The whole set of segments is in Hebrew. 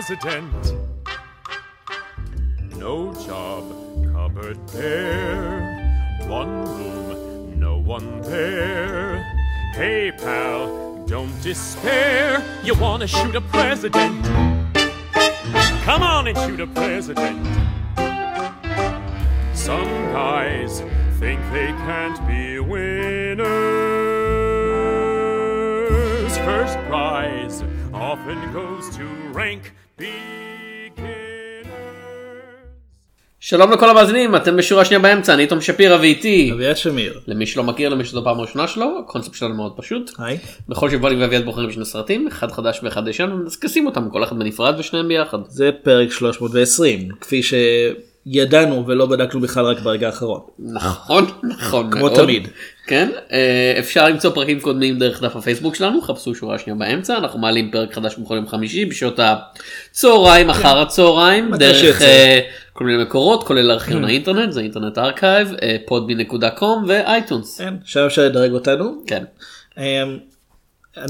president. No job, cupboard bare. One room, no one there. Hey, pal, don't despair. You wanna shoot a president? Come on and shoot a president. Some guys think they can't be winners. First prize often goes to rank שלום לכל המאזינים, אתם בשורה שנייה באמצע, אני תום שפירא ואיתי. אביעד שמיר. למי שלא מכיר, למי שזו פעם ראשונה שלו, הקונספט שלנו מאוד פשוט. היי. בכל שבוע אני ואביעד בוחרים שני סרטים, אחד חדש ואחד ישן, ומדסקסים אותם, כל אחד בנפרד ושניהם ביחד. זה פרק 320 כפי שידענו ולא בדקנו בכלל רק ברגע האחרון. נכון, נכון כמו מאוד. תמיד. כן, אה, אפשר למצוא פרקים קודמים דרך דף הפייסבוק שלנו, חפשו שורה שנייה באמצע, אנחנו מעלים פרק חדש בכל יום חמישי בשעות הצהריים, אחר הצהריים, דרך. אה, כל מיני מקורות, כולל ארכיון האינטרנט, זה Internet Archive, podbean.com ו iTunes. כן, שם אפשר לדרג אותנו. כן.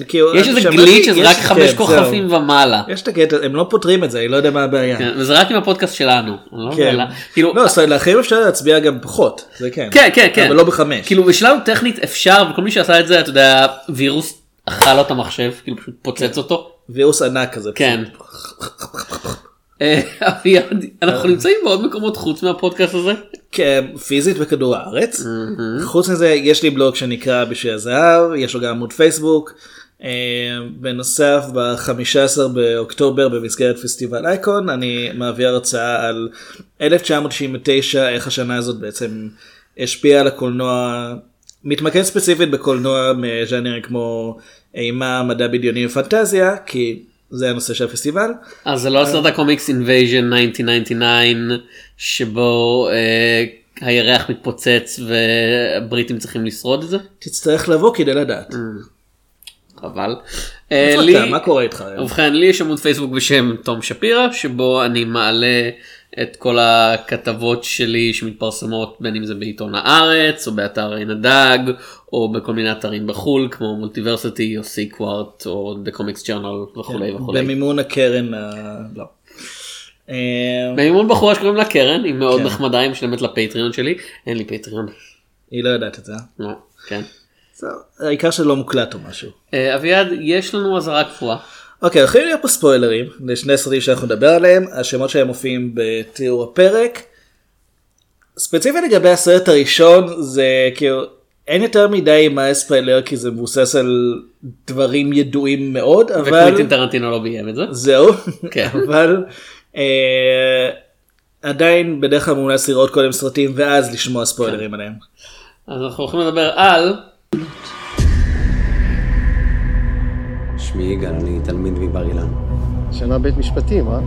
כאילו, יש איזה glitch שזה רק כן, חמש זהו. כוכבים ומעלה. יש את הקטע, הם לא פותרים את זה, אני לא יודע מה הבעיה. כן, וזה רק עם הפודקאסט שלנו. לא כן. כאילו, לא, לאחרים אפשר להצביע גם פחות, זה כן. כן כן כן. אבל לא בחמש. כאילו בשלב טכנית אפשר וכל מי שעשה את זה אתה יודע וירוס אכל לו את המחשב כאילו פשוט פוצץ אותו. וירוס ענק כזה. כן. אה, אביעד, אנחנו נמצאים בעוד מקומות חוץ מהפודקאסט הזה. כן, פיזית בכדור הארץ. חוץ מזה יש לי בלוג שנקרא בשביל הזהב, יש לו גם עמוד פייסבוק. אה, בנוסף ב-15 באוקטובר במסגרת פסטיבל אייקון אני מעביר הרצאה על 1999 איך השנה הזאת בעצם השפיעה על הקולנוע מתמקד ספציפית בקולנוע מז'אנרים כמו אימה מדע בדיוני ופנטזיה כי זה הנושא של הפסטיבל. אז זה לא הסרט הקומיקס Invasion 1999 שבו אה, הירח מתפוצץ והבריטים צריכים לשרוד את זה. תצטרך לבוא כדי לדעת. חבל. אה, לי-? מה קורה איתך היום? ובכן לי יש עמוד פייסבוק בשם תום שפירא שבו אני מעלה את כל הכתבות שלי שמתפרסמות בין אם זה בעיתון הארץ או באתר עין הדג או בכל מיני אתרים בחול כמו מולטיברסיטי או סיקווארט או The Comics Journal וכולי וכולי. במימון הקרן ה... לא. אה, במימון בחורה שקוראים לה קרן היא מאוד כן. נחמדה היא משלמת לפטריון שלי אין לי פטריון. היא לא יודעת את זה. לא, כן. העיקר שלא מוקלט או משהו. אה, אביעד יש לנו אזהרה קבועה. אוקיי, הולכים להיות פה ספוילרים לשני סרטים שאנחנו נדבר עליהם, השמות שלהם מופיעים בתיאור הפרק. ספציפית לגבי הסרט הראשון זה כאילו אין יותר מדי מה לספיילר כי זה מבוסס על דברים ידועים מאוד אבל וקווינטין טרנטינו לא ביים את זה. זהו כן. אבל אה, עדיין בדרך כלל מומלץ לראות קודם סרטים ואז לשמוע ספוילרים עליהם. אז אנחנו הולכים לדבר על שמי יגאל, אני תלמיד מבר אילן. שנה בית משפטים, אה?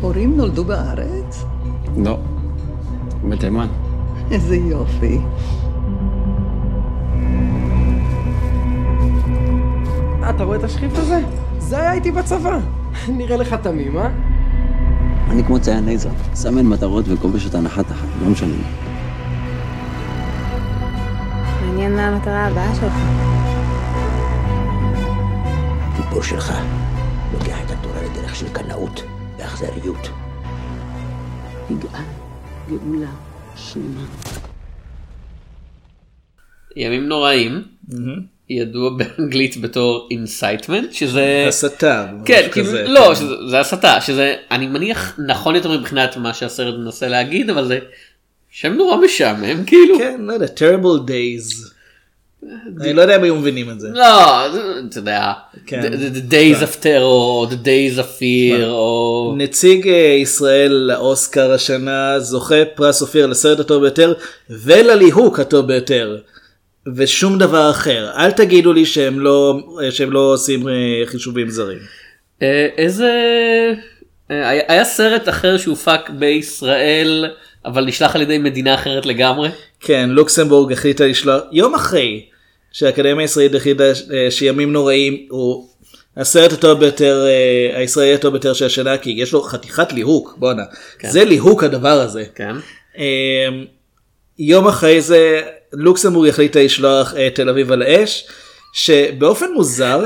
הורים נולדו בארץ? לא, בתימן. איזה יופי. אה, אתה רואה את השחיפט הזה? זה היה איתי בצבא. נראה לך תמים, אה? אני כמו ציין לייזר, סמן מטרות וכובש את הנחת החיים, לא משנה. מעניין מה המטרה הבאה שלך. הגיבור שלך לוקח את התורה לדרך של קנאות ואכזריות. יגאל, גאולה, שלמה. ימים נוראים ידוע באנגלית בתור Incitement שזה הסתה. כן כאילו כזה. לא שזה, זה הסתה שזה אני מניח נכון יותר מבחינת מה שהסרט מנסה להגיד אבל זה שם נורא משעמם כאילו כן, לא יודע, terrible days. אני לא יודע אם היו מבינים את זה. לא אתה יודע כן. the, days of terror the days of fear או נציג אה, ישראל לאוסקר השנה זוכה פרס אופיר לסרט הטוב ביותר ולליהוק הטוב ביותר. ושום דבר אחר. אל תגידו לי שהם לא, שהם לא עושים אה, חישובים זרים. אה, איזה אה, היה סרט אחר שהופק בישראל אבל נשלח על ידי מדינה אחרת לגמרי. כן, לוקסמבורג החליטה לשלוח, יום אחרי שהאקדמיה הישראלית החליטה אה, שימים נוראים הוא הסרט הטוב ביותר, אה, הישראלי הטוב ביותר של השנה, כי יש לו חתיכת ליהוק, בואנה. זה ליהוק הדבר הזה. כן. אה, יום אחרי זה לוקסמבורג החליטה לשלוח את תל אביב על האש, שבאופן מוזר,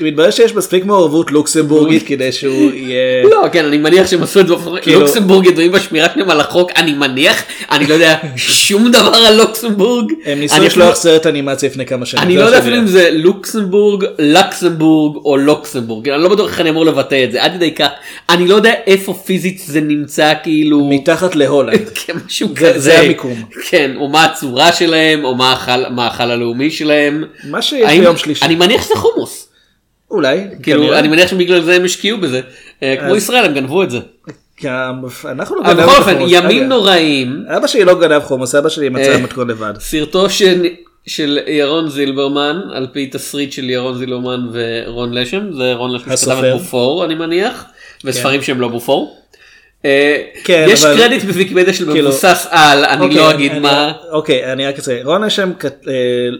מתברר, שיש מספיק מעורבות לוקסמבורגית כדי שהוא יהיה... לא, כן, אני מניח שהם עשו את זה. כאילו- לוקסמבורג ידועים בשמירה שלהם על החוק, אני מניח, אני לא יודע שום דבר על לוקסמבורג. הם ניסו לשלוח סרט אנימציה לפני כמה שנים. אני לא יודע אפילו אם זה לוקסמבורג, לקסמבורג או לוקסמבורג, אני לא בטוח איך אני אמור לבטא את זה, עד כדי כך, אני לא יודע איפה פיזית זה נמצא כאילו, מתחת להולנד. כן, זה- המיקום. כן, או מה הצורה שלהם, או מה האכל הלאומי שלהם. מה שיש האם- ביום שלישי. אני מניח שזה חומוס, אולי. כאילו, כנראה. אני מניח שבגלל זה הם השקיעו בזה, אה, כמו אז- ישראל הם גנבו את זה. גם- אנחנו לא אבל גנבנו בכל אופן, חומוס. ימים. נוראים, אבא שלי לא גנב חומוס, אבא שלי מצא אה, מתכון לבד. סרטו של, של ירון זילברמן על פי תסריט של ירון זילברמן ורון לשם זה רון לשם שכתב. את בופור אני מניח וספרים שהם לא בופור. אה, כן, יש אבל- קרדיט בוויקיפדיה של כאילו- מבוסס על אני אוקיי, לא אגיד אני- מה. אוקיי, אני רק אציין. רון אה, הוא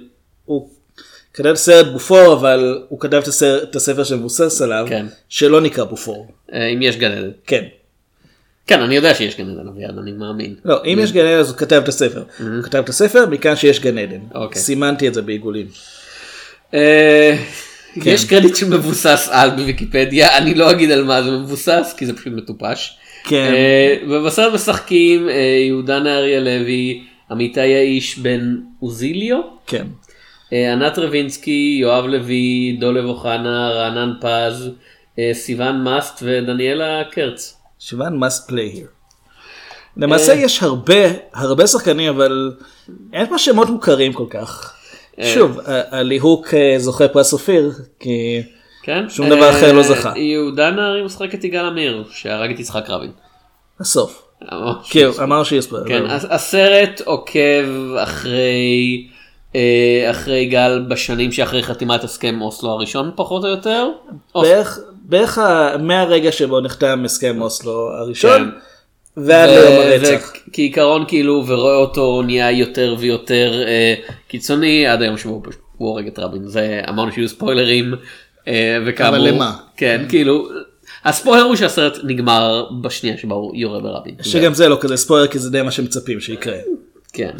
כתב סרט בופור, אבל הוא כתב את הסרט- את הספר שמבוסס עליו, כן. שלא נקרא בופור. אה, אם יש גן עדן. כן. כן אני יודע שיש גן עדן אביעד אני מאמין. לא, אם יש גן עדן אז הוא כתב את הספר. הוא כתב את הספר, מכאן שיש גן עדן. אוקיי. סימנתי את זה בעיגולים. אה, כן. יש קרדיט שמבוסס על בוויקיפדיה אני לא אגיד על מה זה מבוסס כי זה פשוט מטופש. כן. אה, ובסרט משחקים יהודה נהרי הלוי, אמיתי האיש בן אוזיליו, כן. אה, ענת רבינסקי, יואב לוי, דולב אוחנה, רענן פז, אה, סיון מאסט ודניאלה קרץ. סיוון must play here. למעשה יש הרבה, הרבה שחקנים, אבל אין פה שמות מוכרים כל כך. שוב, הליהוק אה, זוכה פרס אופיר, כי כן? שום דבר אחר לא זכה. יהודה נהרי משחק את יגאל עמיר שהרג את יצחק רבין. הסוף. אמר שיש פה. כן, הסרט עוקב אחרי אה, אחרי גל בשנים שאחרי חתימת הסכם אוסלו הראשון פחות או יותר. בערך, בערך מהרגע שבו נחתם הסכם אוסלו הראשון, כן. ועד ליום הרצח. וכעיקרון כאילו ורואה אותו נהיה יותר ויותר אה, קיצוני עד היום שבו הוא הורג את רבין זה אמרנו שיהיו ספוילרים אה, וכאמור אבל למה? כן כאילו הספוילר הוא שהסרט נגמר בשנייה שבה הוא יורה ברבין. שגם זה לא כזה ספוילר, כי זה די מה שמצפים שיקרה. כן.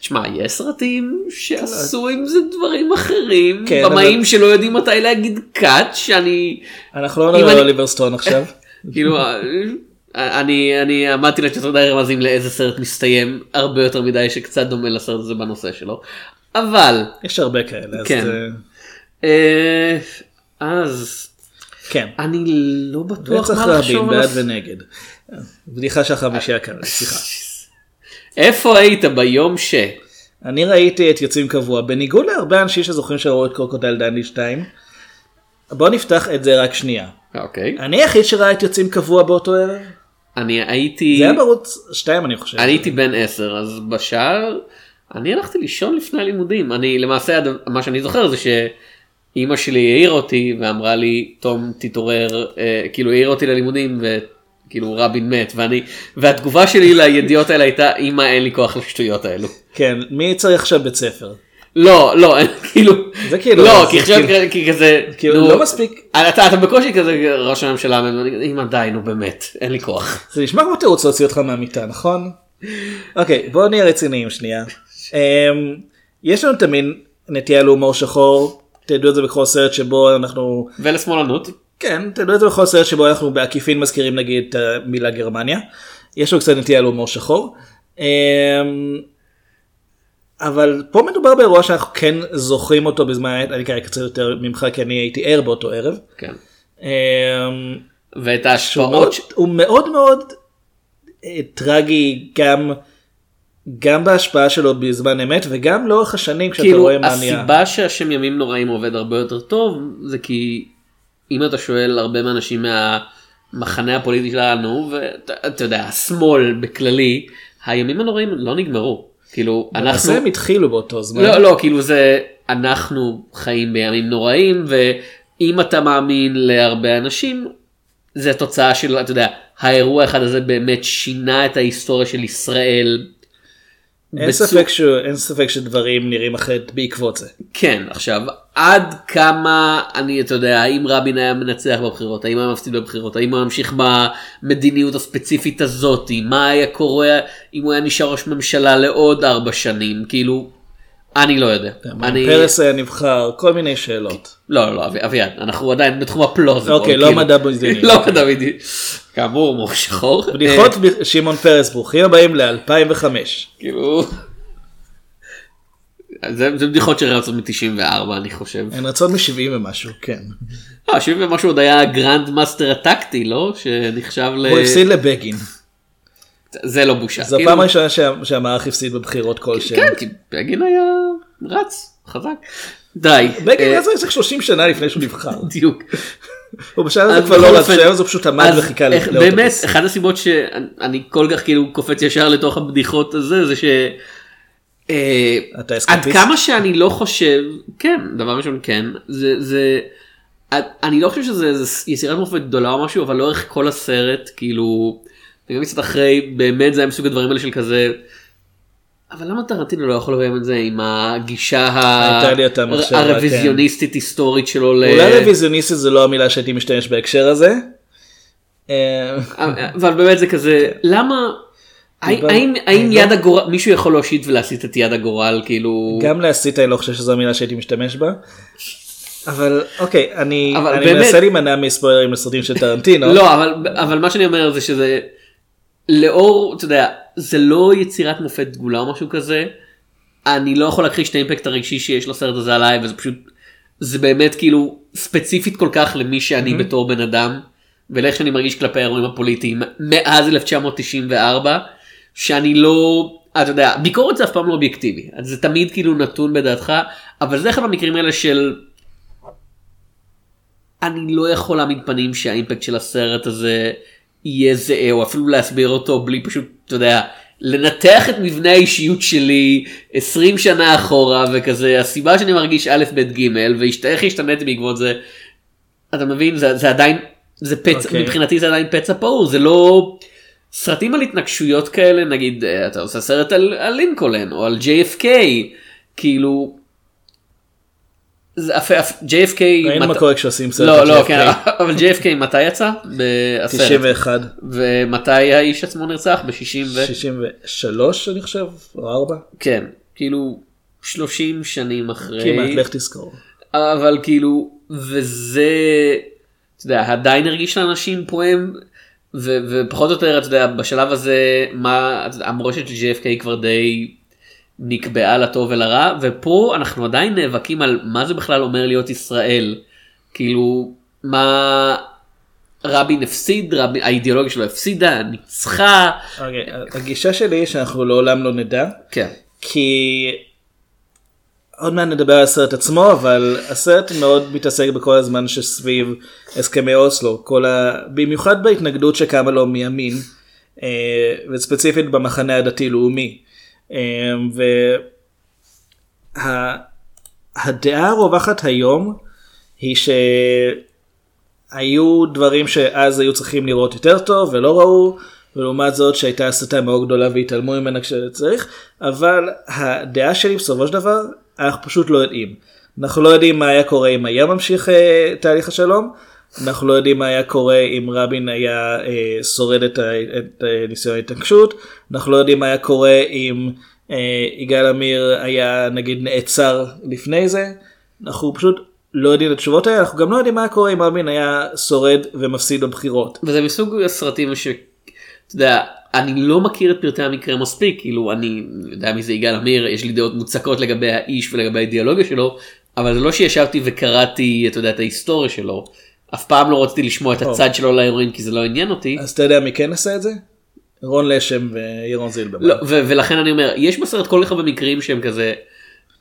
תשמע, יש סרטים שעשו עם זה דברים אחרים, כן, במאים אבל- שלא יודעים מתי להגיד קאט, שאני, אנחנו לא נדבר על אני- אוליבר סטון עכשיו. כאילו, אה, אני, אני עמדתי לתת די רמזים לאיזה סרט מסתיים הרבה יותר מדי שקצת דומה לסרט הזה בנושא שלו. אבל, יש הרבה כאלה. אז כן. זה- אה, אז, כן. אני לא בטוח רצח מה רבין לחשוב על בעד הס- ונגד. בדיחה של החמישייה כאן, סליחה. איפה היית ביום ש... אני ראיתי את יוצאים קבוע, בניגוד להרבה אנשים שזוכרים שראו את קרוקודל דנדי 2. בוא נפתח את זה רק שנייה. אוקיי. אני היחיד שראה את יוצאים קבוע באותו ערב. אני הייתי... זה היה בערוץ 2 אני חושב. אני הייתי בן 10 אז בשער אני הלכתי לישון לפני הלימודים אני למעשה מה שאני זוכר זה שאימא שלי העירה אותי ואמרה לי תום תתעורר אה, כאילו העירה אותי ללימודים וכאילו רבין מת ואני והתגובה שלי לידיעות האלה הייתה אמא אין לי כוח לשטויות האלו. כן, מי צריך עכשיו בית ספר? לא לא כאילו זה כאילו- לא זה כי כאילו- כי כזה כאילו לא מספיק, אתה אתה בקושי כזה ראש הממשלה אמא די נו באמת אין לי כוח. זה נשמע כמו תירוץ להוציא אותך מהמיטה, נכון? אוקיי, בואו נהיה רציניים שנייה. אמ, יש לנו תמיד נטייה להומור שחור, תדעו את זה בכל סרט שבו אנחנו, ולשמאלנות. כן, זה בכל סרט שבו אנחנו בעקיפין מזכירים נגיד את המילה גרמניה. יש לנו קצת נטייה להומור שחור. אמ, אבל פה מדובר באירוע שאנחנו כן זוכרים אותו בזמן, אני כרגע קצת יותר ממך כי אני הייתי ער באותו ערב. כן. אמ, ואת ההשפעות הוא מאוד מאוד אה, טרגי גם גם בהשפעה שלו בזמן אמת וגם לאורך השנים כשאתה כאילו רואה מה נהיה. הסיבה שהשם ימים נוראים עובד הרבה יותר טוב זה כי אם אתה שואל הרבה מהאנשים מהמחנה הפוליטי שלנו ואתה יודע השמאל בכללי הימים הנוראים לא נגמרו כאילו אנחנו הם התחילו באותו זמן. לא לא כאילו זה אנחנו חיים בימים נוראים ואם אתה מאמין להרבה אנשים זה תוצאה של אתה יודע האירוע אחד הזה באמת שינה את ההיסטוריה של ישראל אין בצור- ספק, שהוא, אין ספק שדברים נראים אחרת בעקבות זה. כן, עכשיו, עד כמה אני, אתה יודע, האם רבין היה מנצח בבחירות, האם היה מפסיד בבחירות, האם הוא היה ממשיך במדיניות הספציפית הזאת, מה היה קורה אם הוא היה נשאר ראש ממשלה לעוד ארבע שנים, כאילו, אני לא יודע. אני... פרס היה נבחר, כל מיני שאלות. לא, לא, לא, אבי- אביעד, אנחנו עדיין בתחום הפלוזיבול. אוקיי, לא מדע בדיוני. לא מדע בדיוני. כאמור, הומור שחור. בדיחות אה, שמעון פרס, ברוכים הבאים ל-2005. כאילו... זה זה בדיחות שרצות מ-94 אני חושב. הן רצות מ-70 ומשהו, כן. אה, 70 ומשהו עוד היה grand master הטקטי לא? שנחשב ל... הוא הפסיד לבגין. זה לא בושה. זו כאילו- הפעם הראשונה שה- שהמערך הפסיד בבחירות כלשהן. כן, כי בגין היה רץ חזק. די. בגין אה, היה צריך 30 שנה לפני שהוא נבחר. בדיוק. הוא בשלב הזה כבר לא רץ, הזה הוא פשוט עמד וחיכה לאוטובוס. באמת אחת הסיבות שאני כל כך כאילו קופץ ישר לתוך הבדיחות הזה זה ש... אה, אתה עד? כמה שאני לא חושב כן דבר ראשון כן זה זה אני לא חושב שזה יצירת מופת גדולה או משהו אבל לאורך כל הסרט כאילו וגם קצת אחרי באמת זה היה מסוג הדברים האלה של כזה. אבל למה טרנטינו לא יכול לביים את זה עם הגישה כן. הרוויזיוניסטית היסטורית שלו. אולי רוויזיוניסטי זה לא המילה שהייתי משתמש בהקשר הזה. אה, אבל באמת זה כזה למה האם- אני לא- יד הגורל מישהו יכול להושיט ולהסיט את יד הגורל כאילו גם להסית אני לא חושב שזו המילה שהייתי משתמש בה. אבל אוקיי אני מנסה להימנע מספוילרים לסרטים של טרנטינו. לא אבל מה שאני אומר זה שזה לאור אתה יודע זה לא יצירת מופת דגולה או משהו כזה. אני לא יכול להכחיש את האימפקט הרגשי שיש לסרט הזה עליי וזה פשוט זה באמת כאילו ספציפית כל כך למי שאני בתור בן אדם ולאיך שאני מרגיש כלפי האירועים הפוליטיים מאז 1994 שאני לא אתה יודע ביקורת זה אף פעם לא אובייקטיבי זה תמיד כאילו נתון בדעתך אבל זה אחד המקרים האלה של אני לא יכול להעמיד פנים שהאימפקט של הסרט הזה יהיה זהה או אפילו להסביר אותו בלי פשוט אתה יודע לנתח את מבנה האישיות שלי 20 שנה אחורה וכזה הסיבה שאני מרגיש א' ב' ג' ואיך השתנתי בעקבות זה. אתה מבין זה, זה עדיין זה פצע אוקיי. okay. מבחינתי זה עדיין פצע פעור זה לא סרטים על התנגשויות כאלה נגיד אה, אתה עושה סרט על, על לינקולן או על JFK כאילו. JFK ראינו מה קורה כשעושים סרט לא לא. כן אבל JFK מתי יצא? בסרט. 91. ומתי האיש עצמו נרצח? ב-60 ו... 63 אני חושב או 4 כן כאילו 30 שנים אחרי. כמעט לך תזכור. אבל כאילו וזה אתה יודע עדיין הרגיש לאנשים פועם ופחות או יותר אתה יודע בשלב הזה מה המורשת של JFK כבר די נקבעה לטוב ולרע ופה אנחנו עדיין נאבקים על מה זה בכלל אומר להיות ישראל. כאילו מה רבין הפסיד רבין האידיאולוגיה שלו הפסידה ניצחה. אוקיי, הגישה שלי היא שאנחנו לעולם לא נדע. כן. כי עוד מעט נדבר על הסרט עצמו אבל הסרט מאוד מתעסק בכל הזמן שסביב הסכמי אוסלו. כל ה... במיוחד בהתנגדות שקמה לו מימין אה, וספציפית במחנה הדתי לאומי. אה, והדעה הרווחת היום היא שהיו דברים שאז היו צריכים לראות יותר טוב ולא ראו ולעומת זאת שהייתה הסתה מאוד גדולה והתעלמו ממנה כשצריך אבל הדעה שלי בסופו של דבר אנחנו פשוט לא יודעים. אנחנו לא יודעים מה היה קורה אם היה ממשיך אה, תהליך השלום אנחנו לא יודעים מה היה קורה אם רבין היה אה, שורד את, את אה, ניסיון ההתנגשות אנחנו לא יודעים מה היה קורה אם אה, יגאל עמיר היה נגיד נעצר לפני זה אנחנו פשוט לא יודעים את התשובות האלה אנחנו גם לא יודעים מה היה קורה אם רבין היה שורד ומפסיד בבחירות. וזה מסוג הסרטים ש... אתה יודע, אני לא מכיר את פרטי המקרה מספיק, כאילו אני יודע מי זה יגאל עמיר, יש לי דעות מוצקות לגבי האיש ולגבי האידיאולוגיה שלו, אבל זה לא שישבתי וקראתי, אתה יודע, את ההיסטוריה שלו. אף פעם לא רציתי לשמוע את הצד שלו לאירועים כי זה לא עניין אותי. אז אתה יודע מי כן עשה את זה? רון לשם וירון זילברמן. לא, ו- ולכן אני אומר, יש בסרט כל כך הרבה מקרים שהם כזה,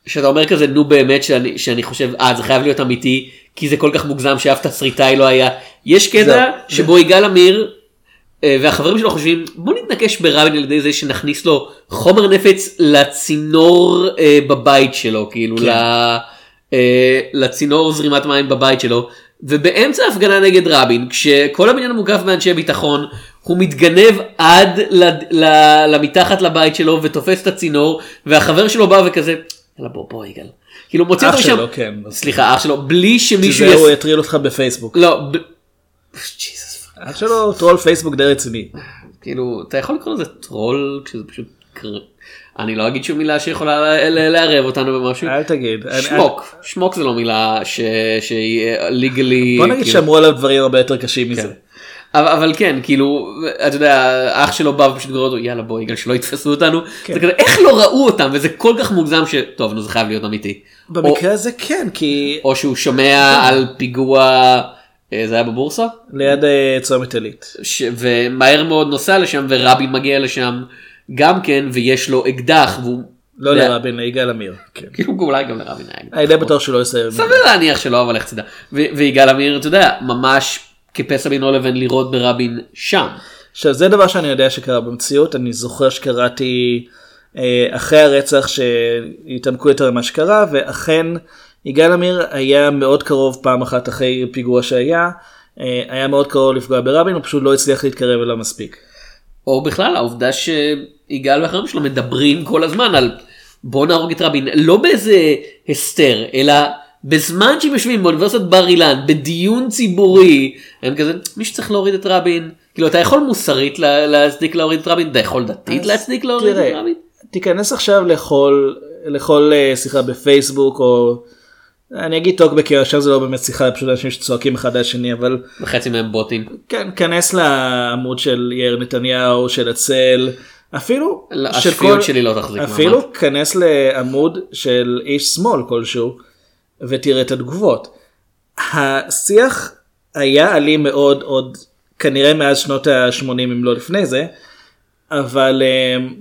שאתה אומר כזה, נו באמת, שאני, שאני חושב, אה, זה חייב להיות אמיתי, כי זה כל כך מוגזם שאף תסריטאי לא היה. יש קטע. שבו יגאל עמיר אה, והחברים שלו חושבים, בוא נתנקש ברבין על ידי זה שנכניס לו חומר נפץ לצינור אה, בבית שלו, כאילו, כן. ל, אה, לצינור זרימת מים בבית שלו. ובאמצע ההפגנה נגד רבין, כשכל הבניין מוקף באנשי ביטחון, הוא מתגנב עד למתחת לבית שלו ותופס את הצינור והחבר שלו בא וכזה יאללה בוא בוא יגאל. כאילו מוציא אותו משם, שלו, כן. סליחה אח שלו בלי שמישהו שזה. הוא יטריל אותך בפייסבוק. לא, ב... ג'יזוס, אח שלו טרול פייסבוק די רציני. כאילו אתה יכול לקרוא לזה טרול כשזה פשוט אני לא אגיד שום מילה שיכולה לערב אותנו במשהו. אל תגיד. אני- שמוק, שמוק זה לא מילה ש- שהיא legally. בוא נגיד שאמרו עליו דברים הרבה יותר קשים מזה. אבל, אבל כן כאילו אתה יודע אח שלו בא ופשוט גורר אותו יאללה בוא יגאל שלא יתפסו אותנו כן. זה כזה איך לא ראו אותם וזה כל כך מוגזם שטוב נו זה חייב להיות אמיתי. במקרה הזה כן כי או, שהוא שומע על פיגוע אה, זה היה בבורסה ליד אה, צומת עילית. ש... ומהר מאוד נוסע לשם ורבין מגיע לשם גם כן ויש לו אקדח והוא לא לרבין ליגאל עמיר. כן. כאילו אולי גם לרבין. אני די בטוח שהוא לא יסיים. סביר להניח שלא אבל איך תדע ויגאל עמיר אתה יודע ממש כפסע בינו לבין לירות ברבין שם. עכשיו זה דבר שאני יודע שקרה במציאות אני זוכר שקראתי אה, אחרי הרצח שהתעמקו יותר ממה שקרה ואכן יגאל עמיר היה מאוד קרוב פעם אחת אחרי פיגוע שהיה אה, היה מאוד קרוב לפגוע ברבין הוא פשוט לא הצליח להתקרב אליו מספיק. או בכלל העובדה שיגאל ואחרים שלו מדברים כל הזמן על בוא נהרוג את רבין לא באיזה הסתר אלא בזמן שהם יושבים באוניברסיטת בר אילן בדיון ציבורי הם כזה מי שצריך להוריד את רבין כאילו אתה יכול מוסרית לה- להצדיק להוריד את רבין אתה יכול דתית להצדיק להוריד את תראה, רבין. תיכנס עכשיו לכל לכל אה, שיחה בפייסבוק או אני אגיד טוקבק כי עכשיו זה לא באמת שיחה פשוט אנשים שצועקים אחד על השני אבל וחצי מהם בוטים. כן כנס לעמוד של יאיר נתניהו של הצל אפילו לא, של השפיות שלי לא תחזיק אפילו מעמד. כנס לעמוד של איש שמאל כלשהו ותראה את התגובות. השיח היה אלים מאוד עוד כנראה מאז שנות ה-80 אם לא לפני זה אבל אמ,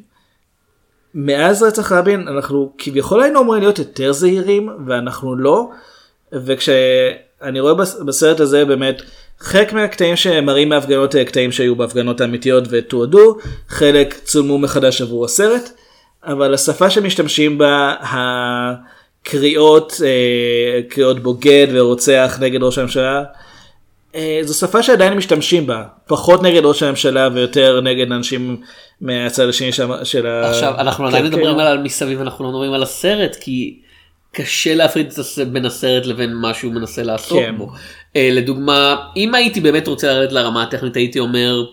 מאז רצח רבין אנחנו כביכול היינו אמורים להיות יותר זהירים ואנחנו לא. וכשאני רואה בס- בסרט הזה באמת חלק מהקטעים שמראים מההפגנות אה, קטעים שהיו בהפגנות האמיתיות ותועדו חלק צולמו מחדש עבור הסרט אבל השפה שמשתמשים בה הקריאות אה, קריאות בוגד ורוצח נגד ראש הממשלה זו שפה שעדיין משתמשים בה פחות נגד ראש הממשלה ויותר נגד אנשים מהצד השני של, של ה... עכשיו אנחנו כן, עדיין כן. מדברים על מסביב אנחנו לא מדברים על הסרט כי קשה להפריד בין הסרט לבין מה שהוא מנסה לעשות כן. בו. אה, לדוגמה אם הייתי באמת רוצה לרדת לרמה הטכנית הייתי אומר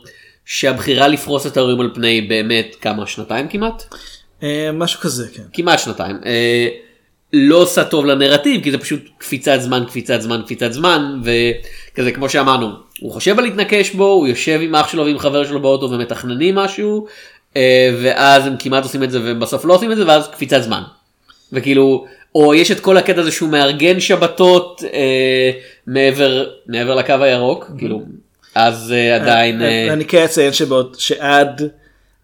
שהבחירה לפרוס את האירועים על פני באמת כמה שנתיים כמעט אה, משהו כזה כן. כמעט שנתיים אה, לא עושה טוב לנרטיב כי זה פשוט קפיצת זמן קפיצת זמן קפיצת זמן וכזה כמו שאמרנו הוא חושב על להתנקש בו הוא יושב עם אח שלו ועם חבר שלו באוטו ומתכננים משהו אה, ואז הם כמעט עושים את זה ובסוף לא עושים את זה ואז קפיצת זמן. וכאילו או יש את כל הקטע הזה שהוא מארגן שבתות אה, מעבר מעבר לקו הירוק כאילו אז אה, עדיין אה, אני כן אציין שבעוד שעד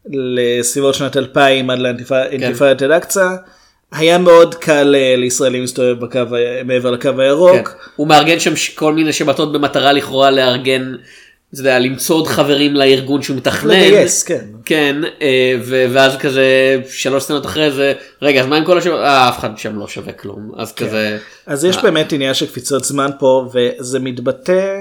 לסביבות שנת 2000 עד לאינתיפאדת אל-אקצא היה מאוד קל אה, לישראלים להסתובב בקו מעבר לקו הירוק. כן. הוא מארגן שם ש- כל מיני שבתות במטרה לכאורה לארגן, אתה יודע, למצוא עוד חברים לארגון שהוא מתכנן. לגייס, כן. כן, אה, ו- ואז כזה שלוש סצנות אחרי זה, רגע, אז מה עם כל השבתות? אה, אף אחד שם לא שווה כלום. אז כזה, אז יש באמת עניין של קפיצות זמן פה וזה מתבטא.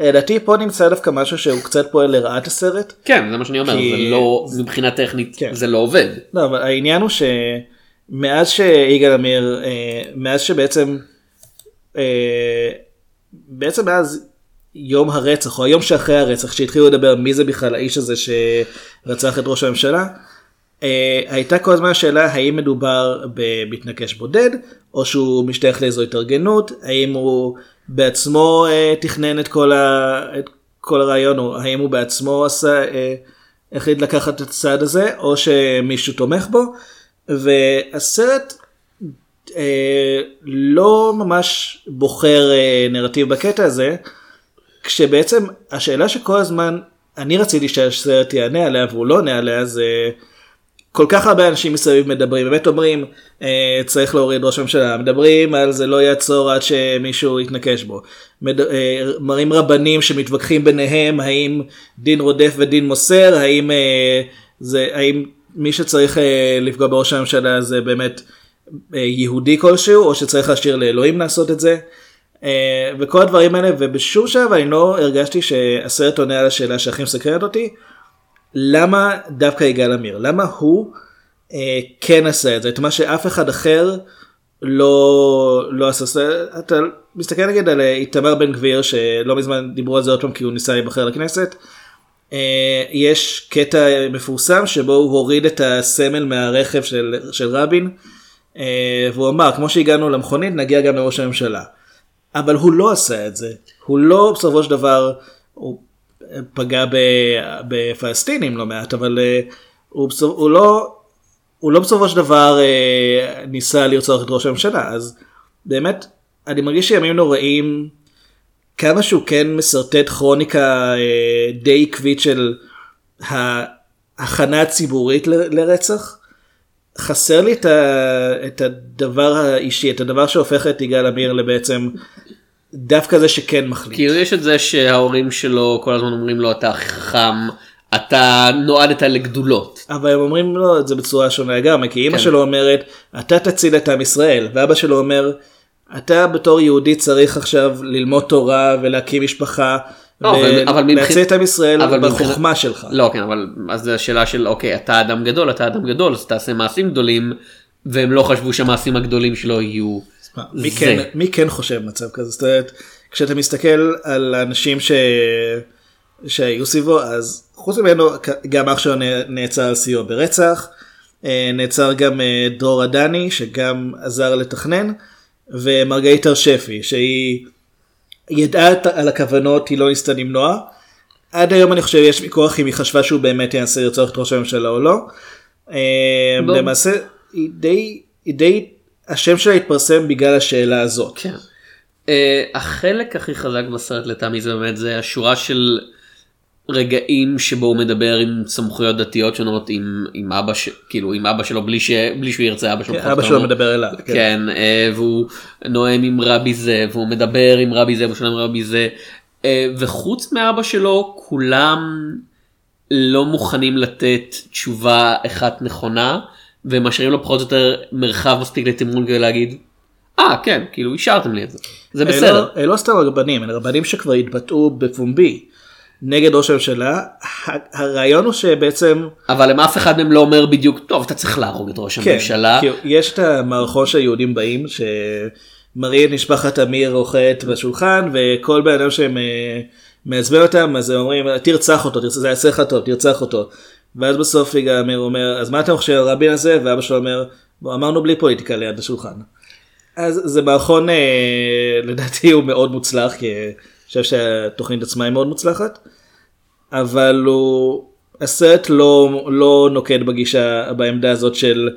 אה, לדעתי פה נמצא דווקא משהו שהוא קצת פועל לרעת הסרט. כן, זה מה שאני אומר, כי- זה לא, מבחינה טכנית, כן. זה לא עובד. לא, אבל העניין הוא שמאז שיגאל עמיר, אה, מאז שבעצם, אה, בעצם מאז יום הרצח או היום שאחרי הרצח שהתחילו לדבר מי זה בכלל האיש הזה שרצח את ראש הממשלה, אה, הייתה כל הזמן השאלה האם מדובר במתנקש בודד או שהוא משתייך לאיזו התארגנות, האם הוא בעצמו תכנן את כל, ה, את כל הרעיון או האם הוא בעצמו עשה, החליט לקחת את הצעד הזה או שמישהו תומך בו והסרט אה, לא ממש בוחר אה, נרטיב בקטע הזה כשבעצם השאלה שכל הזמן אני רציתי שהסרט יענה עליה והוא לא עונה עליה זה כל כך הרבה אנשים מסביב מדברים באמת אומרים אה, צריך להוריד ראש הממשלה מדברים על זה לא יעצור עד שמישהו יתנקש בו מד, אה, מראים רבנים שמתווכחים ביניהם האם דין רודף ודין מוסר האם אה, זה האם מי שצריך אה, לפגוע בראש הממשלה זה באמת אה, יהודי כלשהו או שצריך להשאיר לאלוהים לעשות את זה. אה, וכל הדברים האלה ובשום שלב אני לא הרגשתי שהסרט עונה על השאלה שהכי מסקרנת אותי. למה דווקא יגאל עמיר? למה הוא אה, כן עשה את זה? את מה שאף אחד אחר לא, לא עשה. אתה מסתכל נגיד על אה, איתמר בן גביר שלא מזמן דיברו על זה עוד פעם כי הוא ניסה להיבחר לכנסת. אה, יש קטע מפורסם שבו הוא הוריד את הסמל מהרכב של, של רבין אה, והוא אמר כמו שהגענו למכונית נגיע גם לראש הממשלה. אבל הוא לא עשה את זה הוא לא בסופו של דבר הוא פגע בפלסטינים לא מעט אבל אה, הוא, הוא לא הוא לא בסופו של דבר אה, ניסה לרצוח את ראש הממשלה אז באמת אני מרגיש שימים נוראים כמה שהוא כן משרטט כרוניקה אה, די עקבית של ההכנה הציבורית לרצח. חסר לי את, ה, את הדבר האישי את הדבר שהופך את יגאל עמיר לבעצם דווקא זה שכן מחליט. כאילו יש את זה שההורים שלו כל הזמן אומרים לו אתה חכם אתה נועדת לגדולות. אבל הם אומרים לו את זה בצורה שונה לגמרי כי אמא כן. שלו אומרת אתה תציל את עם ישראל ואבא שלו אומר אתה בתור יהודי צריך עכשיו ללמוד תורה ולהקים משפחה לא, ולהציל את עם ישראל בחוכמה שלך. לא כן אבל אז זה השאלה של אוקיי אתה אדם גדול אתה אדם גדול אז תעשה מעשים גדולים והם לא חשבו שהמעשים הגדולים שלו יהיו מה, מי זה. כן, מי כן חושב מצב כזה? זאת אומרת, כשאתה מסתכל על האנשים ש... שהיו סביבו, אז חוץ ממנו, גם אח שלו נעצר על סיוע ברצח, אה, נעצר גם אה, דרור עדני, שגם עזר לתכנן, ומרגלית הר-שפי, שהיא ידעה על הכוונות, היא לא ניסתה למנוע. עד היום אני חושב יש ויכוח אם היא חשבה שהוא באמת ינסה לרצוח את ראש הממשלה או לא. אה, לא. למעשה, היא די, היא די, השם שלה התפרסם בגלל השאלה הזאת. כן. Uh, החלק הכי חזק בסרט לטעמי זה באמת זה השורה של רגעים שבו הוא מדבר עם סמכויות דתיות שונות עם, עם אבא ש... כאילו עם אבא שלו בלי, ש... בלי שהוא ירצה אבא שלו. פחות אבא שלו. מדבר אליו. כן. כן, אה, והוא נואם עם רבי זה והוא מדבר עם רבי זה והוא עם רבי זה אה, וחוץ מאבא שלו כולם לא מוכנים לתת תשובה אחת נכונה ומשאירים לו פחות או יותר מרחב מספיק לתמרון כדי להגיד אה כן כאילו אישרתם לי את זה זה אלה בסדר. לא- לא סתם רבנים, אלה רבנים שכבר התבטאו בפומבי נגד ראש הממשלה. הרעיון הוא שבעצם, אבל אם אף אחד מהם לא אומר בדיוק טוב אתה צריך להרוג את ראש כן, הממשלה. כאילו, יש את המערכון שהיהודים באים, שמראים משפחת אמיר אוכלת בשולחן, וכל בן אדם שהם אה, מעצבן אותם, אז הם אומרים, תרצח אותו, תרצח- זה יעשה לך טוב, תרצח אותו. ואז בסוף יגאל עמיר אומר, אז מה אתה חושב על רבין הזה? ואבא שלו אומר, "בוא, אמרנו בלי פוליטיקה ליד השולחן. אז זה מערכון אה, לדעתי הוא מאוד מוצלח כי חושב שהתוכנית עצמה היא מאוד מוצלחת אבל הוא הסרט לא לא נוקט בגישה בעמדה הזאת של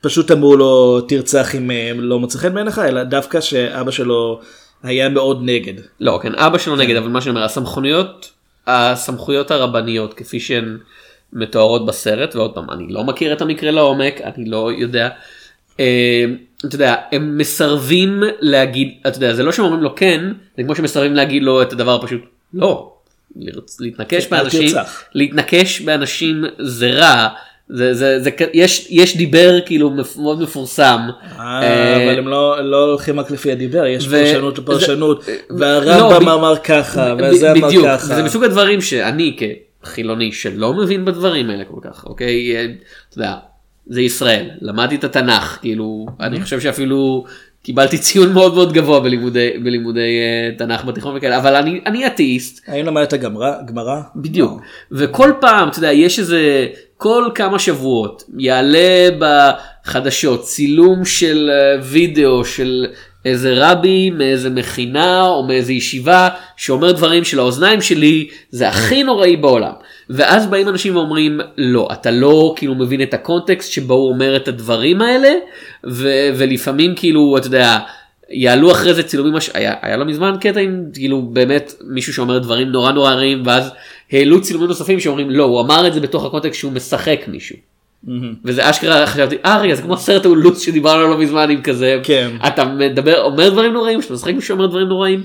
פשוט אמרו לו תרצח אם אה, לא מוצא חן בעיניך אלא דווקא שאבא שלו היה מאוד נגד. לא כן אבא שלו נגד אבל מה שאני אומר הסמכויות הסמכויות הרבניות כפי שהן מתוארות בסרט ועוד פעם אני לא מכיר את המקרה לעומק אני לא יודע. אתה יודע הם מסרבים להגיד אתה יודע זה לא שהם אומרים לו כן זה כמו שמסרבים להגיד לו את הדבר הפשוט לא. להתנקש באנשים. להתנקש באנשים זה רע זה זה זה יש יש דיבר כאילו מאוד מפורסם. אה, אה, אבל הם לא לא הולכים רק לפי הדיבר יש ו- פרשנות ופרשנות לא, והרמב"ם ב- אמר ככה וזה אמר בדיוק, ככה. זה מסוג הדברים שאני כחילוני שלא מבין בדברים האלה כל כך, אוקיי? אה, אתה יודע, זה ישראל, למדתי את התנ"ך, כאילו, אני חושב שאפילו קיבלתי ציון מאוד מאוד גבוה בלימודי, בלימודי אה, תנ"ך בתיכון וכאלה, אבל אני, אני אתאיסט, האם למדת גמרא? גמרא? בדיוק, וכל פעם, אתה יודע, יש איזה, כל כמה שבועות יעלה בחדשות צילום של אה, וידאו של איזה רבי מאיזה מכינה או מאיזה ישיבה שאומר דברים שלאוזניים שלי זה הכי נוראי בעולם. ואז באים אנשים ואומרים לא אתה לא כאילו מבין את הקונטקסט שבו הוא אומר את הדברים האלה ו- ולפעמים כאילו אתה יודע יעלו אחרי זה צילומים מש... היה, היה לא מזמן קטע עם כאילו באמת מישהו שאומר דברים נורא נורא רעים ואז העלו צילומים נוספים שאומרים לא הוא אמר את זה בתוך הקונטקסט שהוא משחק מישהו. וזה אשכרה חשבתי אה רגע זה כמו סרט האולוץ שדיברנו עליו לא מזמן עם כזה כן. אתה מדבר אומר דברים נוראים שאתה משחק מישהו שאומר דברים נוראים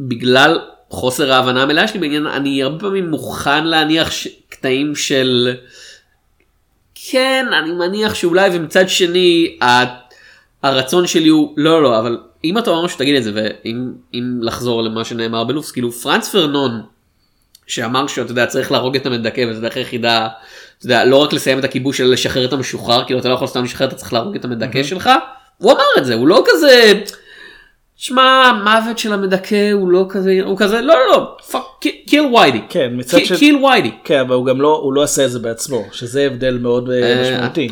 ובגלל חוסר ההבנה המלאה שלי בעניין אני הרבה פעמים מוכן להניח ש... קטעים של כן אני מניח שאולי ומצד שני ה... הרצון שלי הוא לא לא אבל אם אתה אומר משהו תגיד את זה ואם אם לחזור למה שנאמר בלופס כאילו פרנץ פאנון שאמר שאתה יודע צריך להרוג את המדכא וזו דרך היחידה אתה יודע לא רק לסיים את הכיבוש אלא לשחרר את המשוחרר כאילו אתה לא יכול סתם לשחרר אתה צריך להרוג את המדכא שלך הוא אמר את זה הוא לא כזה. שמע מוות של המדכא הוא לא כזה הוא כזה לא לא לא fuck kill whitey כן, מצד של- kill whitey כן, אבל הוא גם לא, הוא לא עשה את זה בעצמו, שזה הבדל מאוד אה, אה, משמעותי.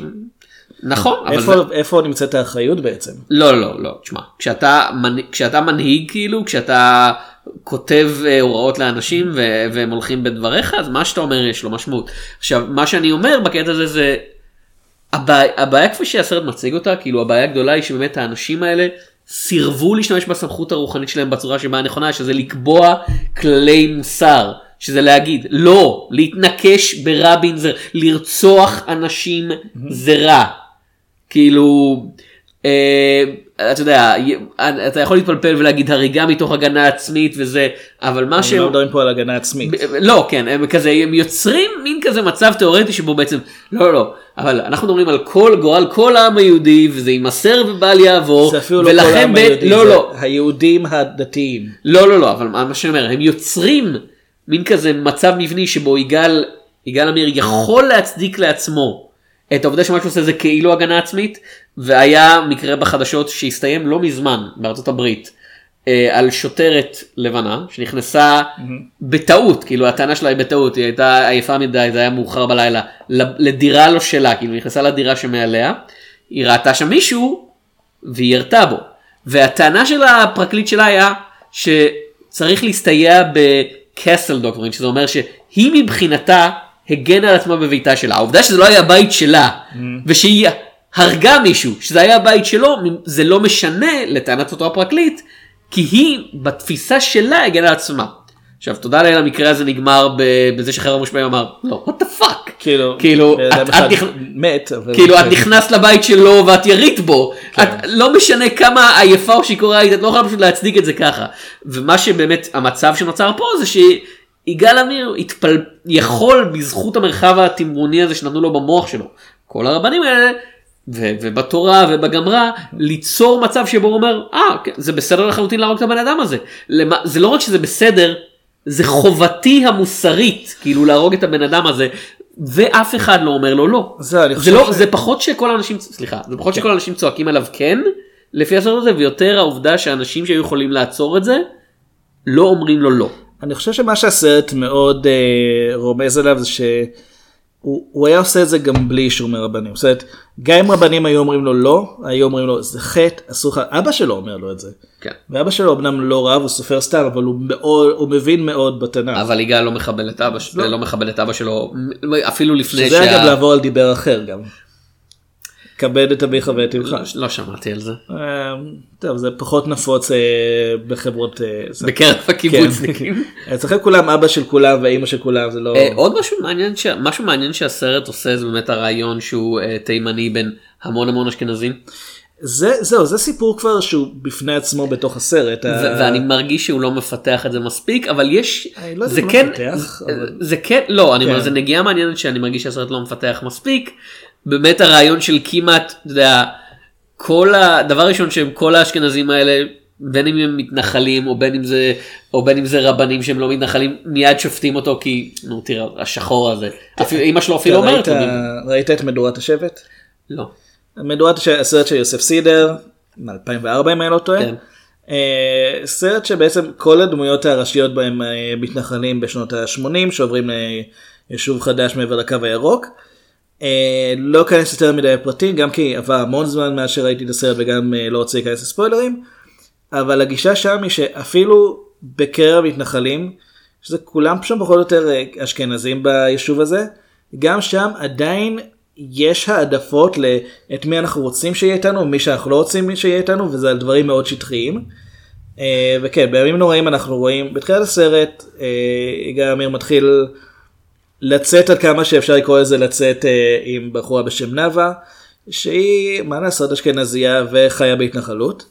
נכון אבל איפה, זה- איפה נמצאת האחריות בעצם? לא לא לא תשמע כשאתה כשאתה מנהיג כאילו כשאתה כותב אה, הוראות לאנשים ו- והם הולכים בדבריך אז מה שאתה אומר יש לו משמעות. עכשיו מה שאני אומר בקטע הזה זה הבעיה, הבעיה כפי שהסרט מציג אותה כאילו הבעיה הגדולה היא שבאמת האנשים האלה סירבו להשתמש בסמכות הרוחנית שלהם בצורה שבה הנכונה שזה לקבוע כללי מוסר שזה להגיד לא להתנקש ברבין זה לרצוח אנשים זה רע כאילו אה, אתה יודע אתה יכול להתפלפל ולהגיד הריגה מתוך הגנה עצמית וזה אבל מה שהם לא מדברים פה על הגנה עצמית. לא כן הם כזה הם יוצרים מין כזה מצב תיאורטי שבו בעצם לא לא לא אבל אנחנו מדברים על כל גורל כל העם היהודי וזה יימסר ובל יעבור זה אפילו לא כל העם היהודי, לא לא היהודים הדתיים. לא לא לא אבל מה שאני אומר הם יוצרים מין כזה מצב מבני שבו יגאל יגאל עמיר יכול להצדיק לעצמו את העובדה שמה שהוא עושה זה כאילו הגנה עצמית והיה מקרה בחדשות שהסתיים לא מזמן בארצות הברית אה, על שוטרת לבנה שנכנסה בטעות כאילו הטענה שלה היא בטעות היא הייתה עייפה מדי זה היה מאוחר בלילה לדירה לא שלה כאילו נכנסה לדירה שמעליה היא ראתה שם מישהו והיא ירתה בו. והטענה של הפרקליט שלה היה שצריך להסתייע בקסל דוקטורין, שזה אומר שהיא מבחינתה הגנה על עצמה בביתה שלה. העובדה שזה לא היה הבית שלה, ושהיא הרגה מישהו, שזה היה הבית שלו, זה לא משנה לטענת אותו הפרקליט, כי היא בתפיסה שלה הגנה על עצמה. עכשיו תודה לאל המקרה הזה נגמר בזה שחרר המושבעים אמר לא what the fuck כאילו, כאילו את- את נכ- מת, אבל... כאילו את כן. נכנסת לבית שלו ואת ירית בו, את לא משנה כמה עייפה או שיכורה היית, את לא יכולה פשוט להצדיק את זה ככה. ומה שבאמת המצב שנוצר פה זה שיגאל עמיר התפל... יכול בזכות המרחב התמרוני הזה שנתנו לו במוח שלו, כל הרבנים האלה. ו- ובתורה ובגמרא ליצור מצב שבו הוא אומר אה כן, זה בסדר לחלוטין להרוג את הבן אדם הזה למה, זה לא רק שזה בסדר זה חובתי המוסרית כאילו להרוג את הבן אדם הזה ואף אחד לא אומר לו לא. זהו, אני זה חושב לא ש- זה פחות שכל האנשים סליחה זה פחות שכל האנשים צועקים עליו כן לפי הסרט הזה ויותר העובדה שאנשים שהיו יכולים לעצור את זה לא אומרים לו לא. אני חושב שמה שהסרט מאוד אה, רומז עליו זה שהוא הוא היה עושה את זה גם בלי אישור מרבנים. זאת אומרת, גם אם רבנים היו אומרים לו לא, היו אומרים לו זה חטא, אסור לך, אבא שלו אומר לו את זה. כן. ואבא שלו אמנם לא רב, הוא סופר סתם, אבל הוא מאוד, הוא מבין מאוד בתנ"ך. אבל יגאל לא מכבד את אבא שלו לא מכבד את אבא שלו אפילו לפני שזה אגב שה... לעבור על דיבר אחר גם. כבד את אביך ואת אמך. לא שמעתי על זה. אה, טוב זה פחות נפוץ אה, בחברות. אה, בקרב הקיבוצניקים. כן. אצלכם כולם אבא של כולם ואימא של כולם זה לא. עוד משהו מעניין משהו מעניין שהסרט עושה זה באמת הרעיון שהוא תימני בין המון המון אשכנזים זה זהו זה סיפור כבר שהוא בפני עצמו בתוך הסרט. ו- ה- ואני מרגיש שהוא לא מפתח את זה מספיק אבל יש לא זה לא כן מפתח, זה- אבל- זה כן לא אני אומר כן. זה נגיעה מעניינת שאני מרגיש שהסרט לא מפתח מספיק באמת הרעיון של כמעט אתה יודע, כל הדבר הראשון שהם כל האשכנזים האלה בין אם הם מתנחלים או בין אם זה או בין אם זה רבנים שהם לא מתנחלים מיד שופטים אותו כי נו תראה השחור הזה אמא שלו אפילו אומרת ראית- את מדורת השבט? לא. מדורת הש- הסרט של יוסף סידר מ-2004 אם אני לא טועה. כן. אה, סרט שבעצם כל הדמויות הראשיות בהם אה, מתנחלים בשנות ה-80 שעוברים ליישוב חדש מעבר לקו הירוק. אה, לא אכנס יותר מדי לפרטים גם כי עבר המון זמן מאז שראיתי את הסרט וגם אה, לא רוצה להיכנס לספוילרים. אבל הגישה שם היא שאפילו בקרב מתנחלים שזה כולם שם פחות או יותר אה, אשכנזים ביישוב הזה גם שם עדיין יש העדפות לאת מי אנחנו רוצים שיהיה איתנו ומי שאנחנו לא רוצים שיהיה איתנו וזה על דברים מאוד שטחיים. אה, וכן בימים נוראים אנחנו רואים בתחילת הסרט אה, יגאל עמיר מתחיל לצאת עד כמה שאפשר לקרוא לזה לצאת אה, עם בחורה בשם נאוה שהיא מה לעשות אשכנזייה וחיה בהתנחלות.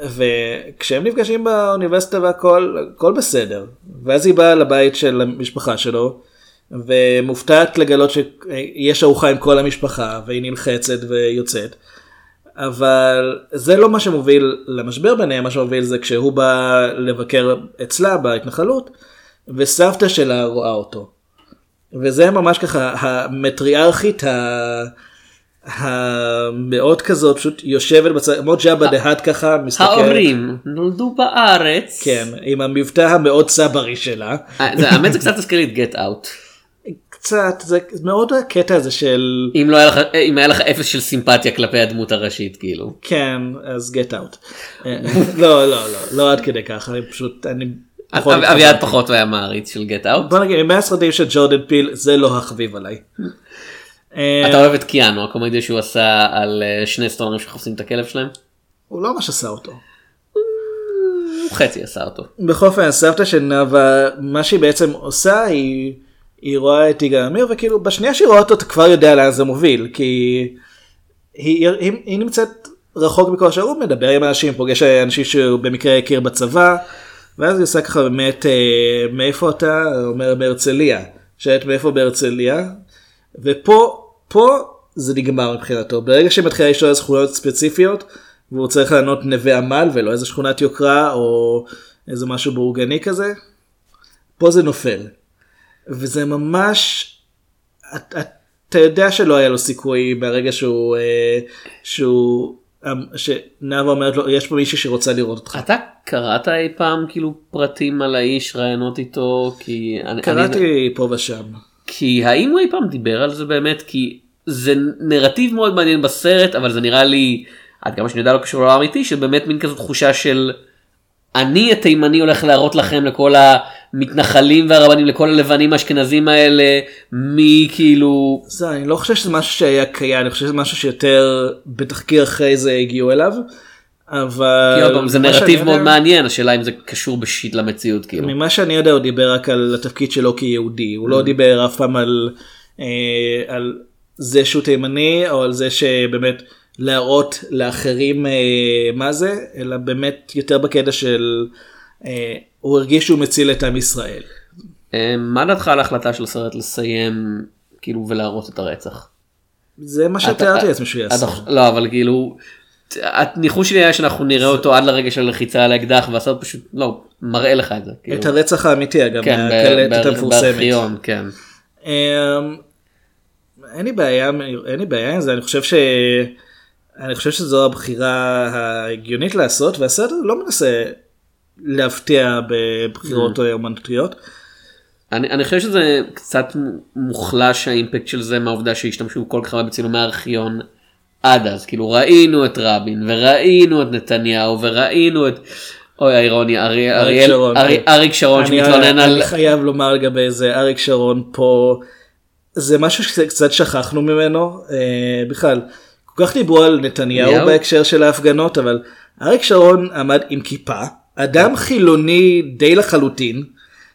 וכשהם נפגשים באוניברסיטה והכל הכל בסדר ואז היא באה לבית של המשפחה שלו ומופתעת לגלות שיש ארוחה עם כל המשפחה והיא נלחצת ויוצאת. אבל זה לא מה שמוביל למשבר ביניהם, מה שמוביל זה כשהוא בא לבקר אצלה בהתנחלות, וסבתא שלה רואה אותו. וזה ממש ככה המטריארכית ה... המאוד כזאת פשוט יושבת בצד, כמו ג'אבה דהת ככה, מסתכלת. ההורים נולדו בארץ. כן, עם המבטא המאוד צברי שלה. אה, האמת זה קצת הזכיר לי את גט אאוט. קצת, זה מאוד הקטע הזה של, אם לא היה לך, אה, אם היה לך אפס של סימפתיה כלפי הדמות הראשית כאילו. כן, אז get out. אה, לא, לא, לא, לא עד כדי ככה, אני פשוט, אני אביעד פחות היה מעריץ של גט אאוט. בוא נגיד, מהסרטים של ג'ורדן פיל זה לא החביב עליי. אה, אתה אוהב את קיאנו הקומדיה שהוא עשה על אה, שני סטונרים שחופשים את הכלב שלהם? הוא לא ממש עשה אותו. הוא חצי עשה אותו. בכל אופן, הסבתא של נאוה, מה שהיא בעצם עושה, היא, היא רואה את יגאל עמיר, וכאילו בשנייה שהיא רואה אותו, אתה כבר יודע לאן זה מוביל, כי היא, היא, היא נמצאת רחוק מכל השאר, הוא מדבר עם אנשים, פוגש אנשים שהוא במקרה הכיר בצבא, ואז היא עושה ככה באמת, אה, מאיפה אתה? אומר מהרצליה. שואלת מאיפה בהרצליה? ופה, פה זה נגמר מבחינתו. ברגע שמתחילה לשאול על זכויות ספציפיות, והוא צריך לענות נווה עמל ולא איזה שכונת יוקרה או איזה משהו בורגני כזה, פה זה נופל. וזה ממש, את- את- אתה יודע שלא היה לו סיכוי ברגע שהוא, אה, שהוא, אה, שנאוה אומרת לו, יש פה מישהי שרוצה לראות אותך. אתה קראת אי פעם כאילו פרטים על האיש ראיונות איתו כי אני, אני, קראתי פה ושם. כי האם הוא אי פעם דיבר על זה באמת כי זה נרטיב מאוד מעניין בסרט אבל זה נראה לי עד כמה שאני יודע לא קשור לעולם האמיתי שבאמת מין כזו תחושה של אני התימני הולך להראות לכם לכל המתנחלים והרבנים לכל הלבנים האשכנזים האלה מי כאילו זה, אני לא חושב שזה משהו שהיה קיים, אני חושב שזה משהו שיותר בתחקיר אחרי זה הגיעו אליו. אבל זה נרטיב מאוד מעניין השאלה אם זה קשור בשיט למציאות כאילו. ממה שאני יודע הוא דיבר רק על התפקיד שלו כיהודי, הוא לא דיבר אף פעם על, אה, על זה שהוא תימני או על זה שבאמת להראות לאחרים אה, מה זה, אלא באמת יותר בקטע של אה, הוא הרגיש שהוא מציל את עם ישראל. אה, מה דעתך על ההחלטה של הסרט לסיים כאילו ולהראות את הרצח? זה מה שתיארתי לעצמי שהוא יעשה. לא אבל כאילו הניחוש שלי היה שאנחנו נראה אותו עד לרגע של לחיצה על האקדח והסרט פשוט לא מראה לך את זה. כאילו. את הרצח האמיתי אגב, כן, מהקלטת המפורסמת. בארכיון, כן. אמ, אין לי בעיה, אין לי בעיה עם זה, אני חושב ש... אני חושב שזו הבחירה ההגיונית לעשות, והסרט לא מנסה להפתיע בבחירות אומנותיות. אני, אני חושב שזה קצת מוחלש האימפקט של זה מהעובדה שהשתמשו כל כך הרבה בצילומי הארכיון עד אז כאילו ראינו את רבין וראינו את נתניהו וראינו את אוי האירוניה ארי- אריאל שרון, ארי- כן. אריק שרון אני- שמתלונן על אני חייב לומר לגבי זה, אריק שרון פה, זה משהו שקצת שכחנו ממנו, אה, בכלל, כל כך דיברו על נתניהו נתניהו? בהקשר של ההפגנות, אבל אריק שרון עמד עם כיפה, אדם חילוני די לחלוטין,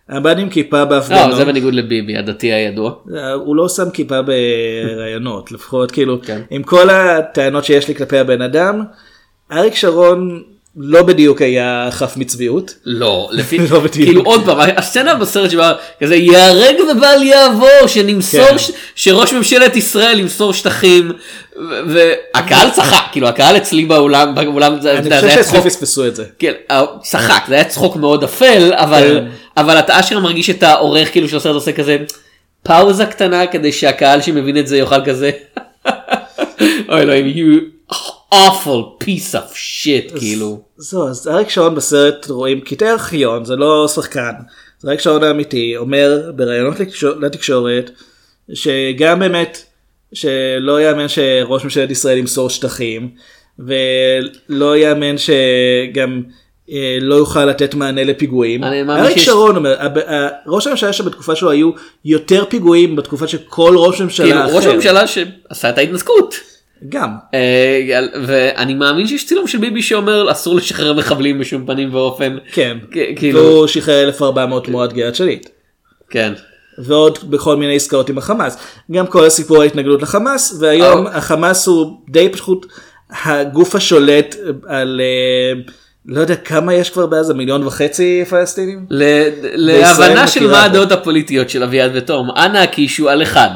עמד עם כיפה בהפגנות. לא, זה בניגוד לביבי הדתי הידוע. הוא לא שם כיפה בראיונות לפחות כאילו כן. עם כל הטענות שיש לי כלפי הבן אדם אריק שרון לא בדיוק היה חף מצביעות. לא, לפי, לא בדיוק. כאילו עוד פעם, הסצנה בסרט שבה כזה ייהרג ובל יעבור, שנמסור, כן. ש, שראש ממשלת ישראל ימסור שטחים, ו- והקהל צחק, כאילו הקהל אצלי באולם, באולם זה, אני אתה יודע, חושב זה היה שאצלי צחוק, פספסו את זה. כן, אה, צחק, זה היה צחוק מאוד אפל, אבל, כן. אבל אתה אשכרה מרגיש את העורך כאילו של הסרט עושה כזה פאוזה קטנה כדי שהקהל שמבין את זה יאכל כזה, אוי אלוהים, you awful piece of shit, כאילו. זהו אז אריק שרון בסרט רואים קטעי ארכיון זה לא שחקן. זה אריק שרון האמיתי אומר בראיונות לתקשור- לתקשורת שגם באמת שלא יאמן שראש ממשלת ישראל ימסור שטחים ולא יאמן שגם אה, לא יוכל לתת מענה לפיגועים. אריק שיש- שרון אומר הב- ה- ראש הממשלה שבתקופה שלו היו יותר פיגועים בתקופה של כל ראש ממשלה כאילו אחר. ראש הממשלה שעשה את ההתנתקות. גם. אה, ואני מאמין שיש צילום של ביבי שאומר אסור לשחרר מחבלים בשום פנים ואופן. כן. כאילו, והוא שחרר 1400 תמורת גלעד שליט. כן. ועוד בכל מיני עסקאות עם החמאס. גם כל הסיפור ההתנגדות לחמאס, והיום אה. החמאס הוא די פשוט הגוף השולט על, אה, לא יודע כמה יש כבר בעזה, מיליון וחצי פלסטינים? ל- להבנה של מה. הדעות הפוליטיות של אביעד ותום, אנא הקישו על אחד.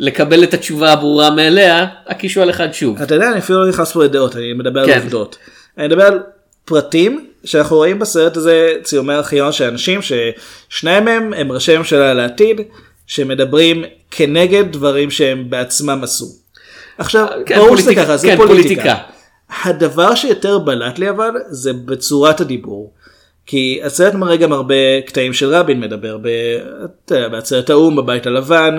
לקבל את התשובה הברורה מאליה, הקישו על אחד שוב. אתה יודע, אני אפילו לא נכנס פה לדעות, אני מדבר כן. על עובדות. אני מדבר על פרטים שאנחנו רואים בסרט הזה צילומי ארכיון של אנשים ששניים מהם הם ראשי ממשלה לעתיד, שמדברים כנגד דברים שהם בעצמם עשו. עכשיו, כן, ברור שזה פוליטיקה, ככה, זה כן, פוליטיקה. פוליטיקה. הדבר שיותר בלט לי אבל, זה בצורת הדיבור. כי הסרט מראה גם הרבה קטעים של רבין מדבר, בעצרת האו"ם, בבית הלבן,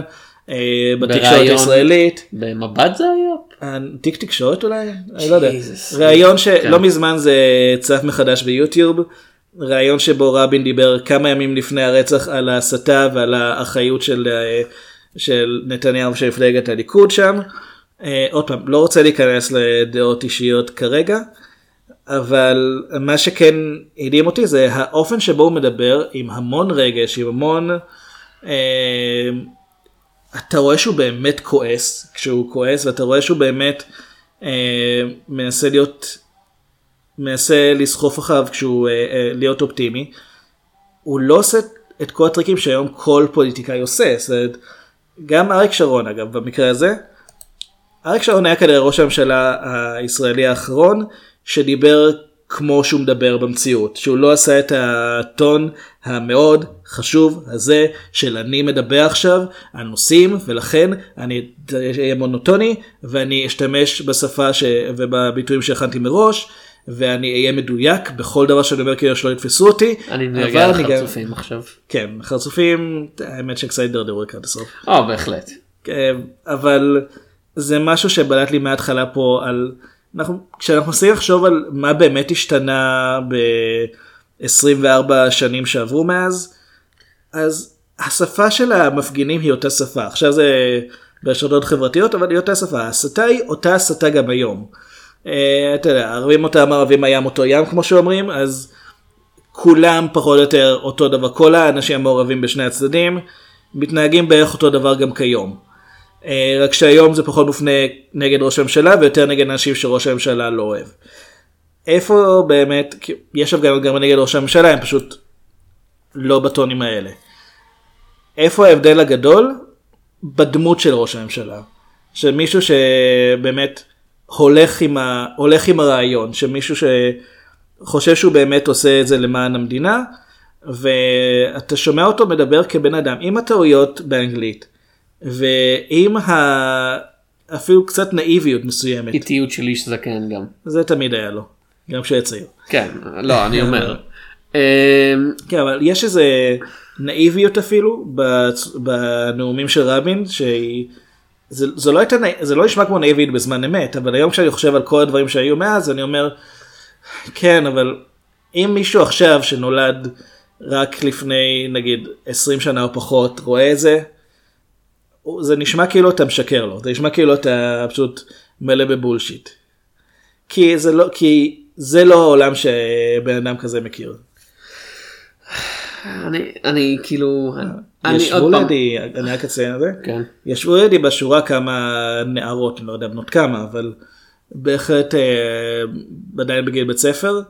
בתקשורת בראיון. הישראלית. במבט זה היה? תיק תקשורת אולי? אני לא יודע. ראיון כן. שלא מזמן זה צף מחדש ביוטיוב. ראיון שבו רבין דיבר כמה ימים לפני הרצח על ההסתה ועל האחריות של, אה, של נתניהו ושל מפלגת הליכוד שם. אה, עוד פעם, לא רוצה להיכנס לדעות אישיות כרגע, אבל מה שכן הדהים אותי זה האופן שבו הוא מדבר עם המון רגש, עם המון... אתה רואה שהוא באמת כועס כשהוא כועס ואתה רואה שהוא באמת אה, מנסה להיות מנסה לסחוף אחריו כשהוא אה, אה, להיות אופטימי. הוא לא עושה את כל הטריקים שהיום כל פוליטיקאי עושה. זאת גם אריק שרון אגב במקרה הזה. אריק שרון היה כנראה ראש הממשלה הישראלי האחרון שדיבר כמו שהוא מדבר במציאות, שהוא לא עשה את הטון המאוד חשוב הזה של אני מדבר עכשיו על נושאים ולכן אני אהיה מונוטוני ואני אשתמש בשפה ש... ובביטויים שהכנתי מראש ואני אהיה מדויק בכל דבר שאני אומר כאילו שלא יתפסו אותי. אני על אני גם- עכשיו. כן, חרצופים, האמת שקצת הידרדרו לקראת הסוף. אה, בהחלט. כן, אבל זה משהו שבלט לי מההתחלה פה על, אנחנו, כשאנחנו מנסים לחשוב על מה באמת השתנה ב-24 שנים שעברו מאז, אז השפה של המפגינים היא אותה שפה. עכשיו זה ברשתות חברתיות, אבל היא אותה שפה. ההסתה היא אותה הסתה גם היום. אה, אתה יודע, ערבים אותם ערבים הים אותו ים כמו שאומרים, אז כולם פחות או יותר אותו דבר. כל האנשים המעורבים בשני הצדדים מתנהגים בערך אותו דבר גם כיום. אה, רק שהיום זה פחות מופנה נגד ראש הממשלה ויותר נגד אנשים שראש הממשלה לא אוהב. איפה באמת, יש הפגנות גם נגד ראש הממשלה, הם פשוט לא בטונים האלה. איפה ההבדל הגדול? בדמות של ראש הממשלה. של מישהו שבאמת הולך עם, ה... הולך עם הרעיון, של מישהו שחושב שהוא באמת עושה את זה למען המדינה, ואתה שומע אותו מדבר כבן אדם עם הטעויות באנגלית, ועם ה... אפילו קצת נאיביות מסוימת, איטיות של איש זקן גם. זה תמיד היה לו, גם כשהיה צעיר. כן, לא, אני אומר. אמ, כן, אבל יש איזה נאיביות אפילו בנאומים של רבין, שהיא... זה, זה, לא הייתה, זה לא נשמע כמו נאיבית בזמן אמת, אבל היום כשאני חושב על כל הדברים שהיו מאז, אני אומר, כן, אבל אם מישהו עכשיו שנולד רק לפני נגיד 20 שנה או פחות רואה את זה, זה נשמע כאילו אתה משקר לו, זה נשמע כאילו אתה פשוט מלא בבולשיט. כי זה לא, כי זה לא העולם שבן אדם כזה מכיר. אני, אני כאילו, אני עוד פעם, לידי, אני רק אציין את זה, כן. ישבו לידי בשורה כמה נערות, אני לא יודע בנות כמה, אבל בהחלט אה, עדיין בגיל בית ספר,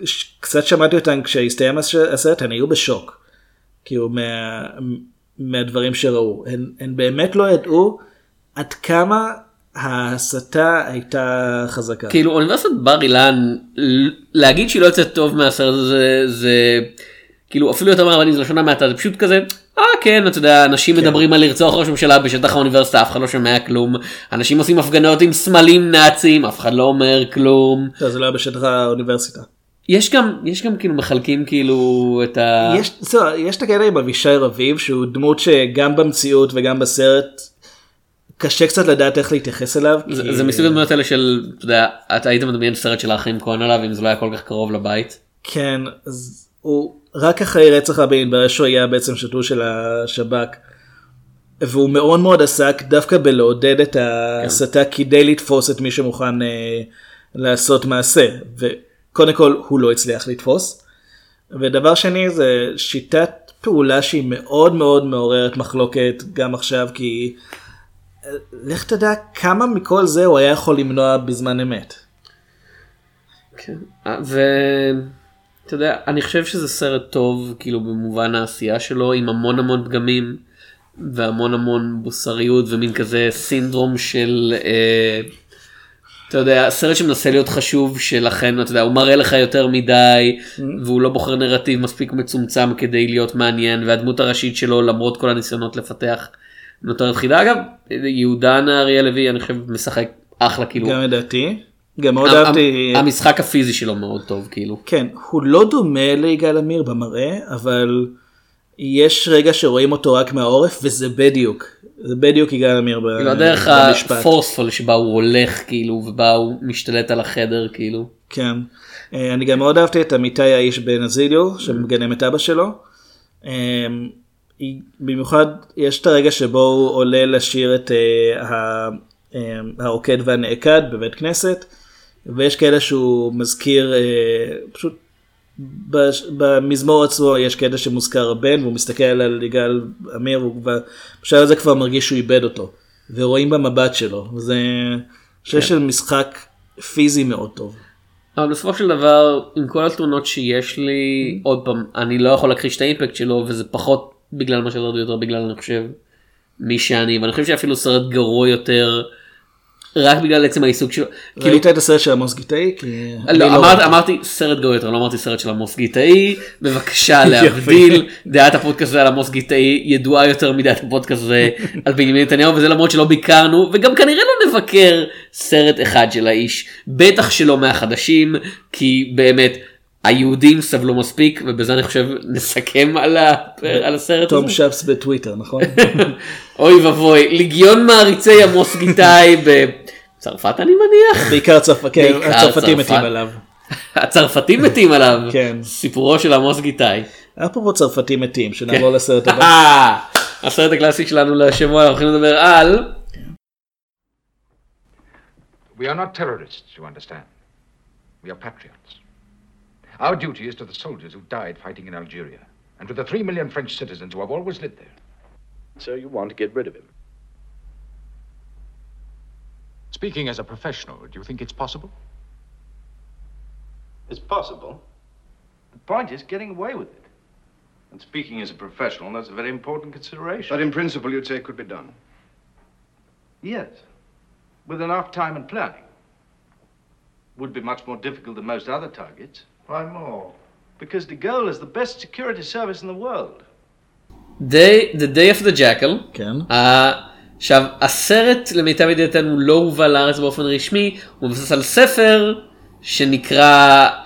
וקצת שמעתי אותן כשהסתיים הסרט, הן היו בשוק, כאילו מה, מהדברים שראו, הן, הן באמת לא ידעו עד כמה ההסתה הייתה חזקה. כאילו אוניברסיטת בר אילן, להגיד שהיא לא יוצאת טוב מהסרט הזה, זה כאילו אפילו יותר מהרבנים זה לשון המעטה, זה פשוט כזה, אה כן, אתה יודע, אנשים מדברים על לרצוח ראש ממשלה בשטח האוניברסיטה, אף אחד לא שומע כלום, אנשים עושים הפגנות עם סמלים נאצים, אף אחד לא אומר כלום. לא, זה לא היה בשטח האוניברסיטה. יש גם, יש גם כאילו מחלקים כאילו את ה... יש, זו, יש את הקטע עם אבישי רביב שהוא דמות שגם במציאות וגם בסרט קשה קצת לדעת איך להתייחס אליו. זה, כי- זה מסוג הדמויות האלה של, אתה יודע, אתה היית מדמיין סרט של האחים כהן עליו אם זה לא היה כל כך קרוב לבית. כן, אז הוא רק אחרי רצח רבין התברר שהוא היה בעצם שתול של השב"כ. והוא מאוד מאוד עסק דווקא בלעודד את ההסתה כדי לתפוס את מי שמוכן אה, לעשות מעשה. וקודם כל הוא לא הצליח לתפוס. ודבר שני זה שיטת פעולה שהיא מאוד מאוד מעוררת מחלוקת גם עכשיו כי לך תדע כמה מכל זה הוא היה יכול למנוע בזמן אמת. כן. ואתה יודע, אני חושב שזה סרט טוב כאילו במובן העשייה שלו עם המון המון פגמים והמון המון מוסריות ומין כזה סינדרום של אה, אתה יודע סרט שמנסה להיות חשוב שלכן אתה יודע הוא מראה לך יותר מדי והוא לא בוחר נרטיב מספיק מצומצם כדי להיות מעניין והדמות הראשית שלו למרות כל הניסיונות לפתח נותרת חידה אגב יהודן אריה לוי אני חושב משחק אחלה כאילו גם לדעתי. גם מאוד אהבתי. המ- המשחק הפיזי שלו מאוד טוב כאילו. כן, הוא לא דומה ליגאל עמיר במראה, אבל יש רגע שרואים אותו רק מהעורף, וזה בדיוק. זה בדיוק יגאל עמיר ב- כאילו הדרך במשפט. הפורספול שבה הוא הולך כאילו ובה הוא משתלט על החדר כאילו. כן. אה, אני גם מאוד אהבתי את אמיתי האיש בנזיליו, שמגלם את אבא שלו. היא- במיוחד יש את הרגע שבו הוא עולה לשיר את ה- אה, הרוקד והנעקד בבית כנסת, ויש כאלה שהוא מזכיר אה, פשוט בש- במזמור עצמו יש קטע שמוזכר הבן והוא מסתכל על יגאל עמיר והוא כבר- בשלב הזה כבר מרגיש שהוא איבד אותו ורואים במבט שלו זה חושב שזה משחק פיזי מאוד טוב. אבל בסופו של דבר עם כל התלונות שיש לי עוד פעם אני לא יכול להכחיש את האימפקט שלו וזה פחות בגלל מה שזה יותר בגלל אני חושב מי שאני ואני חושב שאפילו סרט גרוע יותר רק בגלל עצם העיסוק שלו. כאילו, ראית את הסרט של עמוס גיטאי? לא, לא ראיתי. אמרתי סרט גרוע יותר, לא אמרתי סרט של עמוס גיטאי, בבקשה להבדיל, דעת הפודקאסט הזה על עמוס גיטאי ידועה יותר מדעת הפודקאסט הזה על בנימין נתניהו, וזה למרות שלא ביקרנו, וגם כנראה לא נבקר סרט אחד של האיש, בטח שלא מהחדשים, כי באמת, היהודים סבלו מספיק, ובזה אני חושב נסכם על, ה... על הסרט תום הזה. שפס בטוויטר נכון? אוי ואבוי, ליגיון מעריצי עמוס גיטאי בצרפת אני מניח. בעיקר צרפ- כן, הצרפתים צרפת. מתים עליו. הצרפתים מתים עליו. כן. סיפורו של עמוס גיטאי. אפרופו צרפתים מתים שנעבור לסרט הבא. אה, הסרט הקלאסי שלנו לשבוע אנחנו הולכים לדבר על We are not terrorists, you understand. We are patriots. Our duty is to the soldiers who died fighting in Algeria, and to the three million French citizens who have always lived there. So you want to get rid of him? Speaking as a professional, do you think it's possible? It's possible. The point is getting away with it. And speaking as a professional, that's a very important consideration. But in principle, you'd say it could be done. Yes. With enough time and planning. Would be much more difficult than most other targets. Why more? Because the goal is the best security service in the world. Day, The Day of the Jackal. כן. ה- עכשיו הסרט למיטב ידיעתנו לא הובא לארץ באופן רשמי, הוא מבוסס על ספר שנקרא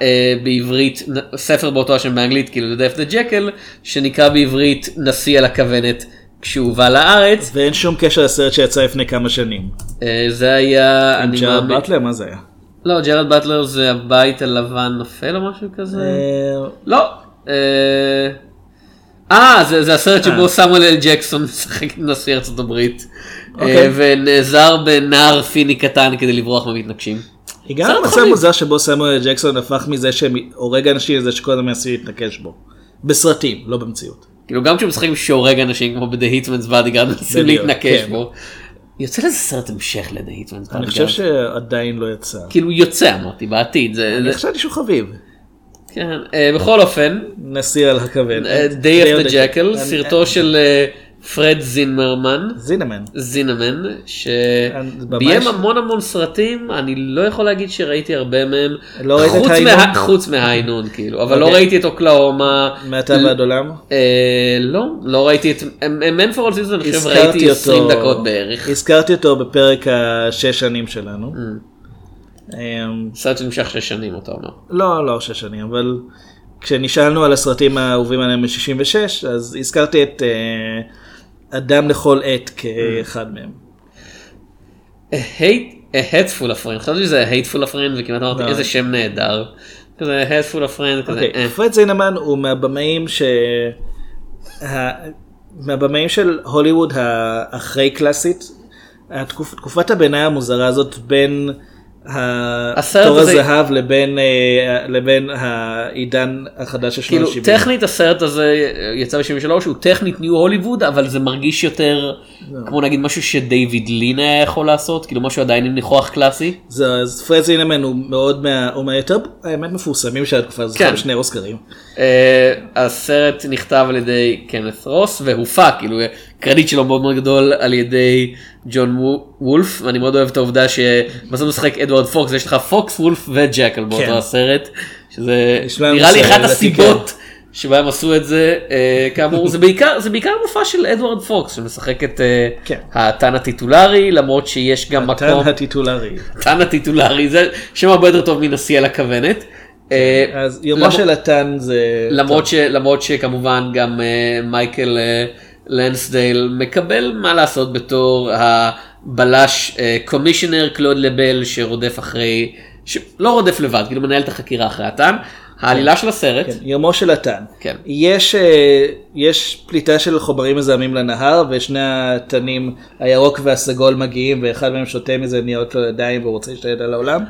אה, בעברית, ספר באותו השם באנגלית, כאילו The Day of the Jackal, שנקרא בעברית נשיא על הכוונת כשהוא הובא לארץ. ואין שום קשר לסרט שיצא לפני כמה שנים. אה, זה היה, עם אני ג'ארד מאמין- באטלר מה זה היה? לא, ג'רד באטלר זה הבית הלבן נופל או משהו כזה? אה, לא. אה, אה, זה, זה הסרט שבו אה. סמואל אל ג'קסון משחק את נשיא ארצות הברית. אוקיי. ונעזר בנער פיני קטן כדי לברוח מהמתנגשים. הגענו למצב. מוזר שבו סמואל ג'קסון הפך מזה שהורג אנשים לזה שכל הזמן מנסים להתנקש בו. בסרטים, לא במציאות. כאילו גם כשהוא משחק עם שהורג אנשים כמו ב-The Hitman's Bodyguard מנסים להתנקש. בו. יוצא לזה סרט המשך Hitman's אני חושב. שעדיין לא יצא. כאילו יוצא אמרתי בעתיד. אני חשבתי שהוא חביב. כן, אה, בכל אופן, נשיא על הכוון. אה, Day of the Jackal, סרטו של אה, פרד זינמרמן. זינמן. זינמן, שביים המון המון סרטים, אני לא יכול להגיד שראיתי הרבה מהם, לא חוץ? מה- חוץ מההיינון כאילו, אבל לא אוקיי. ראיתי את אוקלאומה. מעתה ועד עולם? אה, לא, לא ראיתי את, Man for All Seasons, אני חושב ראיתי 20 אותו- דקות בערך. הזכרתי אותו בפרק השש שנים שלנו. Mm. אמ, סרט שנמשך שש שנים אתה אומר. לא, לא שש שנים, אבל כשנשאלנו על הסרטים האהובים עליהם מ-66, אז הזכרתי את אה, אדם לכל עת כאחד מהם. A hate- a Hateful of Friend, חשבתי שזה Hateful of Friend וכמעט אמרתי לא. איזה שם נהדר. כזה Hateful of Friend, כזה. אוקיי, אה. פרד זינמן הוא מהבמאים ש... מהבמאים של הוליווד האחרי קלאסית. תקופת הביניים המוזרה הזאת בין הסרט תור הזה- הזהב לבין, אה, לבין העידן החדש של כאילו שנות ה-70. טכנית הסרט הזה יצא ב-73 הוא טכנית ניו הוליווד אבל זה מרגיש יותר כמו נגיד משהו שדייוויד לין היה יכול לעשות כאילו משהו עדיין עם ניחוח קלאסי. זה, אז פרד זינמן הוא מאוד מה... הוא מהיותר האמת מפורסמים של התקופה הזאת, כן. בשני אוסקרים. אה, הסרט נכתב על ידי קנת רוס והופק כאילו הקרדיט שלו מאוד מאוד גדול על ידי ג'ון וו- וולף ואני מאוד אוהב את העובדה שבסוף משחק אדוארד פוקס ויש לך Fox Wolf ו Jackal באותו כן. הסרט שזה יש נראה לי אחת הסיבות שבהם עשו את זה אה, כאמור זה בעיקר זה בעיקר מופע של אדוארד פוקס שמשחק את אה, כן. התן הטיטולרי למרות שיש גם התן מקום הטיטולרי. הטן הטיטולרי זה שם הרבה יותר טוב מן על הכוונת. אה, אז יומו של הטן זה... למרות, ש, למרות שכמובן גם מייקל uh, לנסדייל מקבל מה לעשות בתור הבלש קומישיונר קלוד לבל שרודף אחרי, שלא רודף לבד, כאילו מנהל את החקירה אחרי הטעם. העלילה של הסרט, כן, יומו של הטן. כן. יש, אה, יש פליטה של חומרים מזהמים לנהר ושני התנים הירוק והסגול מגיעים ואחד מהם שותה מזה נהיות לו ידיים והוא רוצה להשתלט על העולם.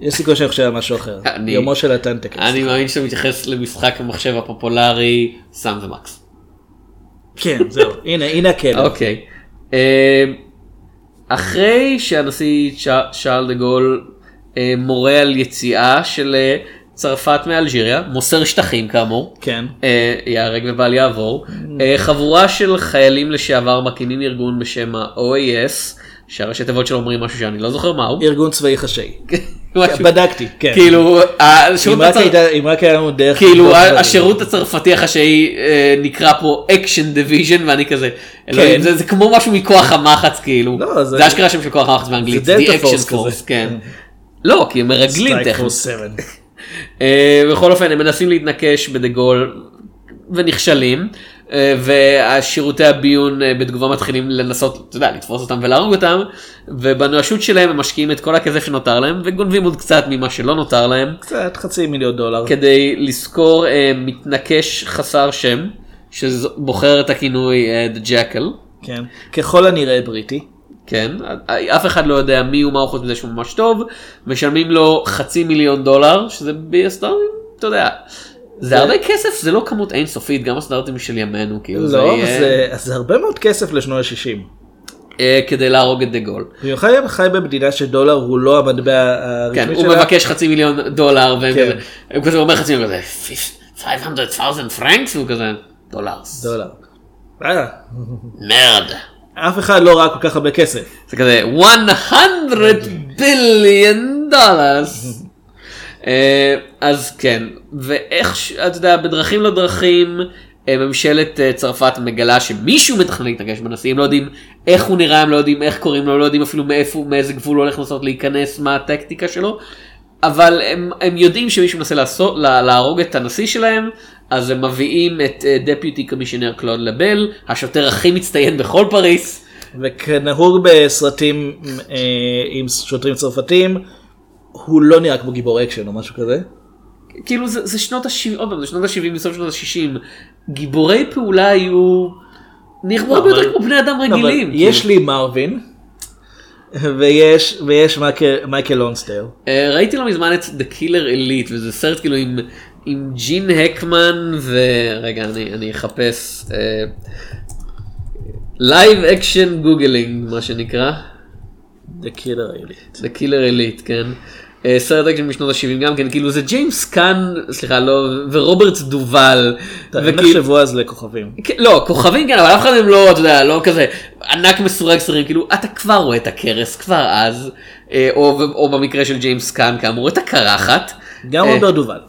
יש סיכוי שאני חושב על משהו אחר. אני- יומו של הטן תכף. אני מאמין שאתה מתייחס למשחק המחשב הפופולרי סאם ומקס. כן זהו הנה הנה הכלב. אוקיי. אה, אחרי שהנשיא ש- שארל דה גול אה, מורה על יציאה של אה, צרפת מאלג'יריה, מוסר שטחים כאמור, כן. אה, ייהרג ובל יעבור, אה, חבורה של חיילים לשעבר מקימים ארגון בשם ה-OAS, שהראשי תיבות שלו אומרים משהו שאני לא זוכר מהו. ארגון צבאי חשאי. בדקתי. כן. כאילו, השירות אם רק הצר- הייתה- אם רק היה לנו דרך... כאילו. השירות הצרפתי החשאי אה, נקרא פה Action Division ואני כזה אלוהים כן. זה כמו משהו מכוח המחץ כאילו לא, זה- אשכרה שם של כוח המחץ באנגלית זה Delta Action Force כזה. כן. לא כי הם מרגלים תכף. 7. אה, בכל אופן הם מנסים להתנקש בדה גול ונכשלים והשירותי הביון אה, בתגובה מתחילים לנסות אתה יודע, לתפוס אותם ולהרוג אותם ובנואשות שלהם הם משקיעים את כל הכסף שנותר להם וגונבים עוד קצת ממה שלא נותר להם. קצת חצי מיליון דולר. כדי לזכור אה, מתנקש חסר שם שבוחר את הכינוי אה, The Jackal. כן. ככל הנראה בריטי. כן, אף אחד לא יודע מי הוא מה הוא חוץ מזה שהוא ממש טוב, משלמים לו חצי מיליון דולר, שזה בסטארטים, אתה יודע, זה הרבה כסף, זה לא כמות אינסופית, גם הסטארטים של ימינו, כאילו, לא, זה יהיה זה- זה הרבה מאוד כסף לשנות ה-60. אה, כדי להרוג את דה גול. במיוחד אם חי במדינה שדולר הוא לא המטבע הרשמי כן, שלה. הוא מבקש חצי מיליון דולר, והם כן. כזה, הוא כזה אומר חצי מיליון, כזה, 500,000 פרנקס, והוא כזה, דולרס. דולר. אה, מרד. אף אחד לא ראה כל כך הרבה כסף. זה כזה 100 ביליון דולרס. אה, אז כן, ואיך, אתה יודע, בדרכים לא דרכים, אה, ממשלת אה, צרפת מגלה שמישהו מתכנן להתנגש בנשיא, הם לא יודעים איך הוא נראה, הם לא יודעים איך קוראים לו, לא יודעים אפילו מאיפה, מאיזה גבול הוא הולך לנסות להיכנס, מה הטקטיקה שלו, אבל הם, הם יודעים שמישהו מנסה לעשות, לה, להרוג את הנשיא שלהם, אז הם מביאים את דפיוטי קומישיונר קלוד לבל, השוטר הכי מצטיין בכל פריס. וכנהוג בסרטים אה, עם שוטרים צרפתים, הוא לא נראה כמו גיבור אקשן או משהו כזה. כאילו זה, זה שנות ה-70, עוד פעם, זה שנות ה-70 בסוף שנות ה-60, גיבורי פעולה היו נראו הרבה יותר כמו בני אדם רגילים. אבל יש כאילו. לי מרווין, ויש, ויש מייקל, מייקל לונסדייל. אה, ראיתי לא מזמן את The Killer Elite וזה סרט כאילו עם, עם ג'ין הקמן ורגע אני, אני אחפש live action Googling מה שנקרא. The Killer Elite. The Killer Elite כן. אה, סרט אקשן משנות ה-70 גם כן כאילו זה ג'יימס קאן סליחה לא ורוברט דובל. הם נחשבו אז לכוכבים. כן, לא, כוכבים כן, אבל אף אחד מהם לא, אתה יודע, לא כזה ענק מסורג סרטים, כאילו, אתה כבר רואה את הכרס, כבר אז, אה, או, או במקרה של ג'יימס קאן, כאמור, את הקרחת. גם אה, רוברט דובל.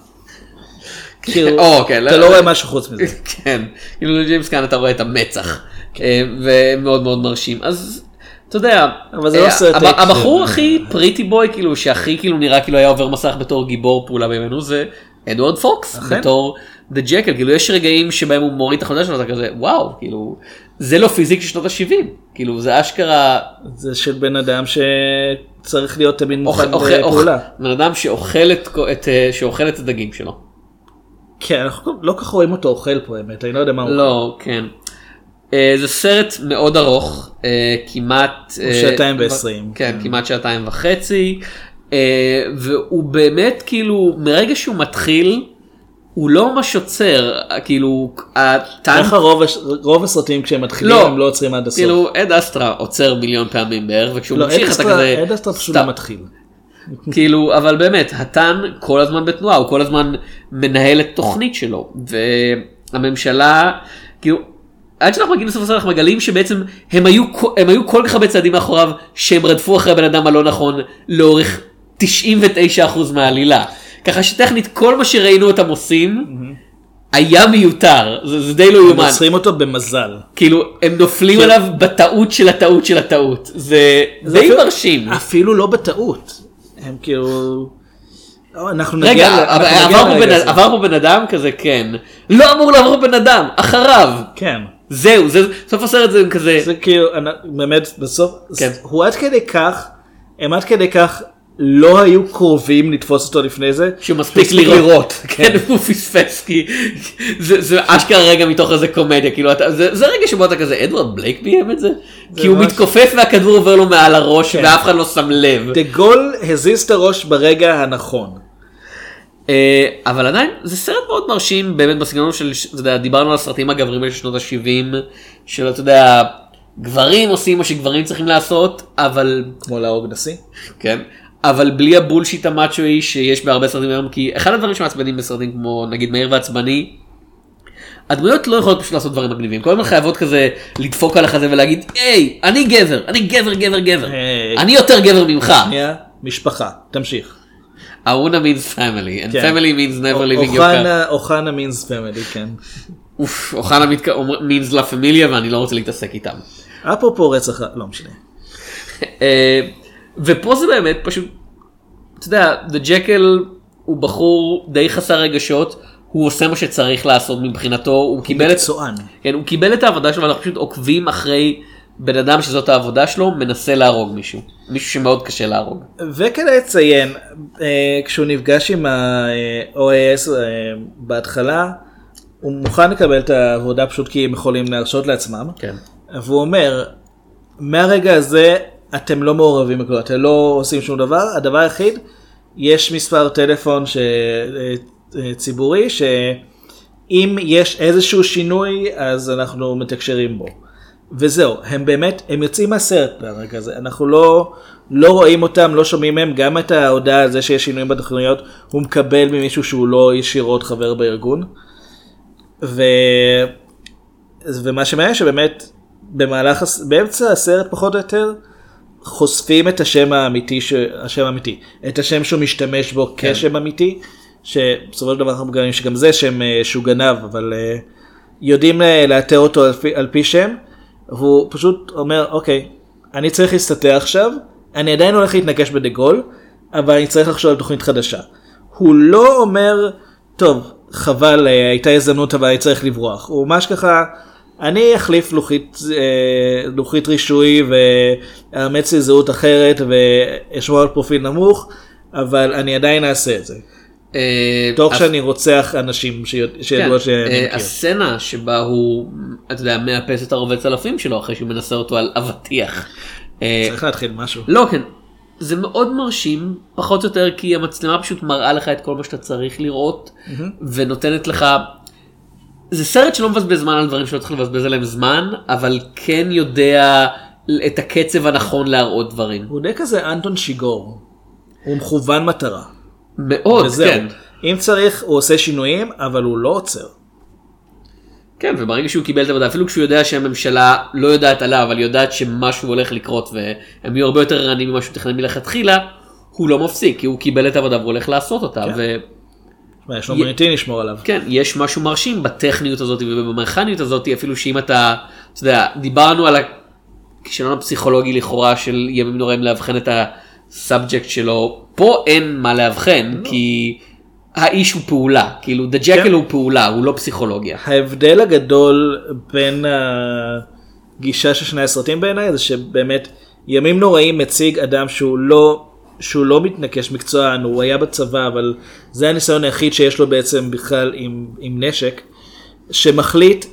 כאילו, או, כן, אתה לא רואה משהו חוץ מזה. כן, כאילו לג'יימס קאן אתה רואה את המצח, אה, ומאוד מאוד מרשים, אז אתה יודע, אבל זה לא אה, סרט אקשן. הבחור הכי pretty boy, כאילו, שהכי כאילו נראה כאילו היה עובר מסך בתור גיבור פעולה בימינו, זה אדוארד פוקס. בתור the Jackal, כאילו יש רגעים שבהם הוא מוריד את החולצה שלו, אתה כזה, וואו, כאילו, זה לא פיזיק של שנות ה-70, כאילו, זה אשכרה, זה של בן אדם שצריך להיות תמיד מוכן אוכל- אוכל- לפעולה. בן אדם שאוכל את, את, אה, שאוכל את הדגים שלו. כן, אנחנו לא כל כך רואים אותו אוכל פה האמת, אני לא יודע מה הוא לא, כן. אה, זה סרט מאוד ארוך, אה, כמעט... הוא אה, שעתיים ועשרים, כן, כן. כמעט שעתיים וחצי. אה, והוא באמת כאילו, מרגע שהוא מתחיל, הוא לא ממש עוצר, כאילו, הטנק... ככה רוב הש- רוב הסרטים כשהם מתחילים לא. הם לא עוצרים עד הסוף. כאילו, אד אסטרה עוצר מיליון פעמים בערך, וכשהוא לא, ממשיך אתה כזה... אד אסטרה פשוט. לא מתחיל. כאילו, אבל באמת, הטאן כל הזמן בתנועה, הוא כל הזמן מנהל את תוכנית שלו, והממשלה, כאילו, עד שאנחנו מגיעים לסוף הסרט אנחנו מגלים שבעצם הם היו, הם היו כל כך הרבה צעדים מאחוריו שהם רדפו אחרי הבן אדם הלא נכון לאורך 99% מהעלילה. ככה שטכנית כל מה שראינו אותם עושים היה מיותר, זה, זה די לא הם יאומן. עוצרים אותו במזל. כאילו הם נופלים כן. עליו בטעות של הטעות של הטעות. זה די אפילו- מרשים. אפילו לא בטעות. הם כאילו... לא, אנחנו נגיע רגע, ל- אנחנו נגיע פה בן-. עבר פה בן אדם כזה כן. לא אמור לעבור בן אדם, אחריו. כן. זהו, זה סוף הסרט זה כזה. זה כאילו, באמת, בסוף, כן. הוא עד כדי כך, הם עד כדי כך לא היו קרובים לתפוס אותו לפני זה. שהוא מספיק לראות, כן, הוא פספס, כי זה זה אשכרה רגע מתוך איזה קומדיה, כאילו, אתה- זה זה רגע שבו אתה כזה, אדוארד בלייק ביים את זה? כי הוא ממש- מתכופף והכדור עובר לו מעל הראש כן. ואף אחד לא שם לב. דה גול הזיז את הראש ברגע הנכון. אה, אבל עדיין זה סרט מאוד מרשים באמת בסגנון של אתה יודע, דיברנו על הסרטים הגבריים של שנות ה-70 של אתה יודע גברים עושים מה שגברים צריכים לעשות אבל כמו להרוג נשיא. כן אבל בלי הבולשיט המאצ'ואי שיש בהרבה סרטים היום כי אחד הדברים שמעצבנים בסרטים כמו נגיד מהיר ועצבני. הדמויות לא יכולות פשוט לעשות דברים מגניבים כל הזמן חייבות כזה לדפוק על החזה ולהגיד היי אני גבר אני גבר גבר גבר. אני יותר גבר ממך. משפחה, תמשיך. אהונה means family and כן. family means never living your car. אוחנה, means family, כן. אוף, אוחנה אומר- means לה פמיליה ואני לא רוצה להתעסק איתם. אפרופו רצח, לא משנה. אה, ופה זה באמת פשוט, אתה יודע, The Jekyll הוא בחור די חסר רגשות, הוא עושה מה שצריך לעשות מבחינתו, הוא קיבל את, מקצוען. כן, הוא קיבל את העבודה שלו ואנחנו פשוט עוקבים אחרי בן אדם שזאת העבודה שלו, מנסה להרוג מישהו, מישהו שמאוד קשה להרוג. וכדאי לציין, אה, כשהוא נפגש עם ה-OAS אה, בהתחלה, הוא מוכן לקבל את העבודה פשוט כי הם יכולים להרשות לעצמם. כן. והוא אומר, מהרגע הזה אתם לא מעורבים בכלל, אתם לא עושים שום דבר, הדבר היחיד, יש מספר טלפון ש... אה, ציבורי, שאם יש איזשהו שינוי אז אנחנו מתקשרים בו. וזהו, הם באמת, הם יוצאים מהסרט ברגע הזה, אנחנו לא, לא רואים אותם, לא שומעים מהם, גם את ההודעה על זה שיש שינויים בתוכניות, הוא מקבל ממישהו שהוא לא ישירות חבר בארגון. ו... ומה שמעניין שבאמת במהלך, באמצע הסרט פחות או יותר, חושפים את השם האמיתי, ש... השם האמיתי, את השם שהוא משתמש בו כן. כשם אמיתי, שבסופו של דבר אנחנו מגלים שגם זה שם אה, שהוא גנב, אבל אה, יודעים אה, לאתר אותו על פי, על פי שם, והוא פשוט אומר, אוקיי, אני צריך להסתתר עכשיו, אני עדיין הולך להתנקש בדה גול, אבל אני צריך לחשוב על תוכנית חדשה. הוא לא אומר, טוב, חבל, אה, הייתה הזדמנות אבל אני צריך לברוח. הוא ממש ככה, אני אחליף לוחית, אה, לוחית רישוי ואאמץ לי זהות אחרת ואשמור על פרופיל נמוך, אבל אני עדיין אעשה את זה. אה, תוך אז- שאני רוצח אנשים שיד- שידוע כן, שאני אה, מכיר. הסצנה שבה הוא, אתה יודע, מאפס את הרובץ אלפים שלו אחרי שהוא מנסה אותו על אבטיח. אה, צריך להתחיל משהו. לא, כן. זה מאוד מרשים, פחות או יותר כי המצלמה פשוט מראה לך את כל מה שאתה צריך לראות, ונותנת לך... זה סרט שלא מבזבז זמן על דברים שלא צריך לבזבז עליהם זמן, אבל כן יודע את הקצב הנכון להראות דברים. הוא די כזה אנטון שיגור. הוא מכוון מטרה. מאוד, וזהו. כן. אם צריך הוא עושה שינויים אבל הוא לא עוצר. כן, וברגע שהוא קיבל את העבודה, אפילו כשהוא יודע שהממשלה לא יודעת עליו, אבל יודעת שמשהו הולך לקרות והם יהיו הרבה יותר ערניים ממה שהוא תכנן מלכתחילה, הוא לא מפסיק, כי הוא קיבל את העבודה והוא הולך לעשות אותה. כן. ו... יש לו י- מוניטין לשמור עליו. כן, יש משהו מרשים בטכניות הזאת ובמכניות הזאת, אפילו שאם אתה, אתה יודע, דיברנו על הכישלון הפסיכולוגי לכאורה של ימים נוראים לאבחן את ה subject שלו, פה אין מה לאבחן, כי האיש הוא פעולה, כאילו, the Jackal כן. הוא פעולה, הוא לא פסיכולוגיה. ההבדל הגדול בין הגישה של שני הסרטים בעיניי זה שבאמת ימים נוראים מציג אדם שהוא לא שהוא לא מתנקש מקצוען הוא היה בצבא אבל זה הניסיון היחיד שיש לו בעצם בכלל עם, עם נשק שמחליט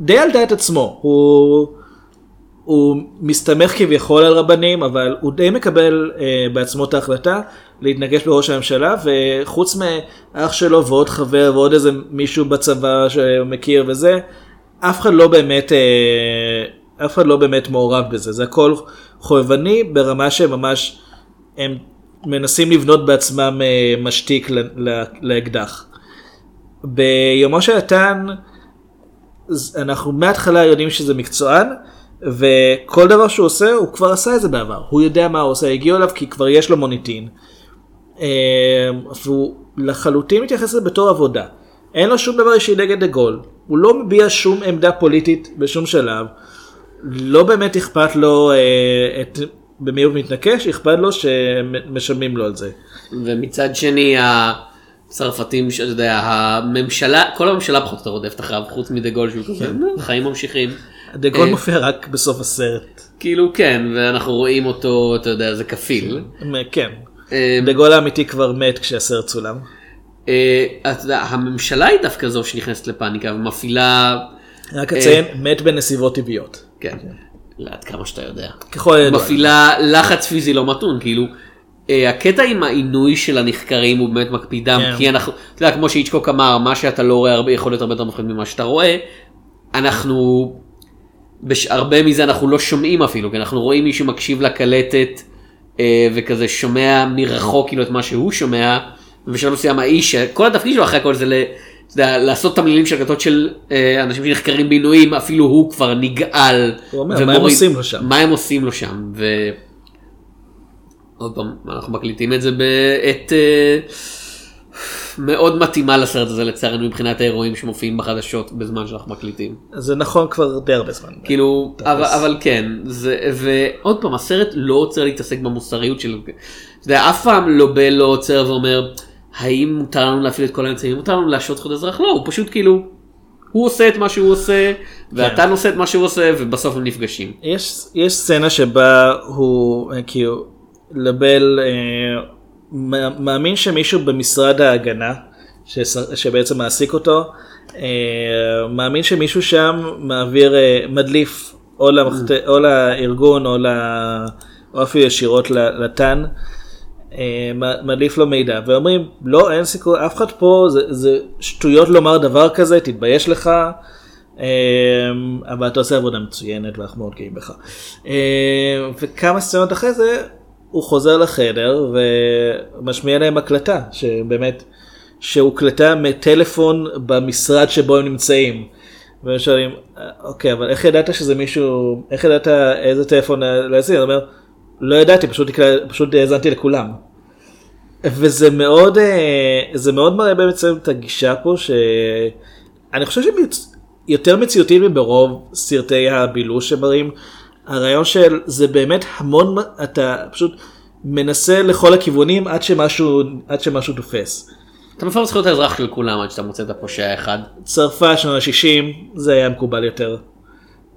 די על דעת עצמו הוא הוא מסתמך כביכול על רבנים אבל הוא די מקבל אה, בעצמו את ההחלטה להתנגש בראש הממשלה וחוץ מאח שלו ועוד חבר ועוד איזה מישהו בצבא שמכיר וזה אף אחד לא באמת אה, אף אחד לא באמת מעורב בזה זה הכל חובבני ברמה שממש הם מנסים לבנות בעצמם אה, משתיק ל- ל- לאקדח. ביומו של נתן ז- אנחנו מההתחלה יודעים שזה מקצוען, וכל דבר שהוא עושה, הוא כבר עשה את זה בעבר. הוא יודע מה הוא עושה, הגיעו אליו כי כבר יש לו מוניטין. אה, והוא לחלוטין מתייחס לזה בתור עבודה. אין לו שום דבר אישי נגד דה גול. הוא לא מביע שום עמדה פוליטית בשום שלב. לא באמת אכפת לו אה, את, במי הוא מתנקש, אכפת לו שמשלמים לו על זה. ומצד שני הצרפתים שאתה יודע הממשלה כל הממשלה פחות או יותר רודפת אחריו חוץ מדה גול שהוא כזה "נו, חיים ממשיכים. דה גול אה, מופיע רק בסוף הסרט. כאילו כן ואנחנו רואים אותו אתה יודע זה כפיל. כן. אה, דה גול האמיתי כבר מת כשהסרט צולם. אה, אתה יודע, הממשלה היא דווקא זו שנכנסת לפאניקה ומפעילה. רק אה, אציין, מת בנסיבות טבעיות. כן. עד כמה שאתה יודע. ככל הידוע. מפעילה לחץ פיזי לא מתון כאילו. אה, הקטע עם העינוי של הנחקרים הוא באמת מקפידם כן. כי אנחנו, אתה יודע כמו שאיצ'קוק אמר מה שאתה לא רואה הרבה יכול להיות הרבה יותר מפחיד ממה שאתה רואה. אנחנו. הרבה מזה אנחנו לא שומעים אפילו כי אנחנו רואים מישהו מקשיב לקלטת אה, וכזה שומע מרחוק כאילו את מה שהוא שומע ובשלב מסוים האיש כל התפקיד שלו אחרי הכל זה ל... יודע, לעשות תמלילים של הקלטות של אה, אנשים שנחקרים בעינויים אפילו הוא כבר נגעל. הוא אומר, מה הם עושים לו שם?" מה הם עושים לו שם. ו... עוד פעם, אנחנו מקליטים את זה בעת אה, מאוד מתאימה לסרט הזה לצערנו מבחינת האירועים שמופיעים בחדשות בזמן שאנחנו מקליטים. זה נכון כבר די הרבה זמן. כאילו, אבל, אבל כן, זה, ועוד פעם, הסרט לא עוצר להתעסק במוסריות של, אתה יודע, אף פעם לא בל לא עוצר ואומר, האם מותר לנו להפעיל את כל האמצעים, מותר לנו להשעות זכות אזרח? לא, הוא פשוט כאילו, הוא עושה את מה שהוא עושה, ואתה עושה את מה שהוא עושה, ובסוף הם נפגשים. יש, יש סצנה שבה הוא אה, כאילו לבל אה, מאמין שמישהו במשרד ההגנה שבעצם מעסיק אותו אה, מאמין שמישהו שם מעביר אה, מדליף או, למחת... או לארגון או, ל... או אפילו ישירות ל- לתן. אה, מדליף לו מידע ואומרים לא אין סיכוי אף אחד פה זה, זה שטויות לומר דבר כזה תתבייש לך אבל אתה עושה עבודה מצוינת ואנחנו מאוד גאים בך. וכמה סצנות אחרי זה הוא חוזר לחדר ומשמיע להם הקלטה שבאמת שהוקלטה מטלפון במשרד שבו הם נמצאים. והם שואלים אוקיי אבל איך ידעת שזה מישהו איך ידעת איזה טלפון להזין? הוא אומר לא ידעתי פשוט, פשוט האזנתי לכולם. וזה מאוד אה, זה מאוד מראה בעצם את הגישה פה שאני חושב שהיא יותר מציאותית מברוב סרטי הבילוש שמראים. הרעיון של זה באמת המון אתה פשוט מנסה לכל הכיוונים עד שמשהו עד שמשהו תופס. אתה מפר זכויות האזרח של כולם עד שאתה מוצא את הפושע האחד. צרפת שנות ה-60 זה היה מקובל יותר.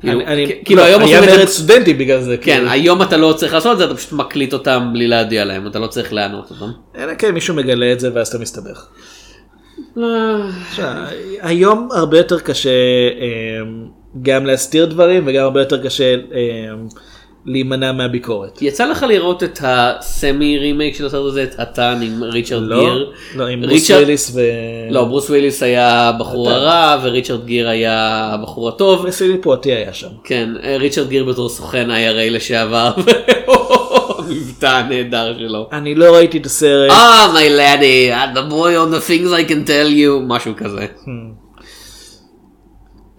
כאילו, כאילו לא, היום היה מרד סטודנטים בגלל זה. כן, כאילו. היום אתה לא צריך לעשות את זה, אתה פשוט מקליט אותם בלי להודיע להם, אתה לא צריך לענות אותם. אלא כן מישהו מגלה את זה ואז אתה מסתבך. תשמע, היום הרבה יותר קשה אה, גם להסתיר דברים וגם הרבה יותר קשה אה, להימנע מהביקורת. יצא לך לראות את ה semi רימייק של הסרט הזה, את התן עם ריצ'רד לא, גיר? לא, עם ברוס ריצ'רד- וויליס ו... לא, ברוס וויליס היה הבחור התן. הרע וריצ'רד גיר היה הבחור הטוב. ופיליפ פואטייה היה שם. כן, אה, ריצ'רד גיר בתור סוכן IRA לשעבר. המבטא הנהדר שלו. אני לא ראיתי את הסרט. אה, my laddie, the boy on the things I can tell you, משהו כזה.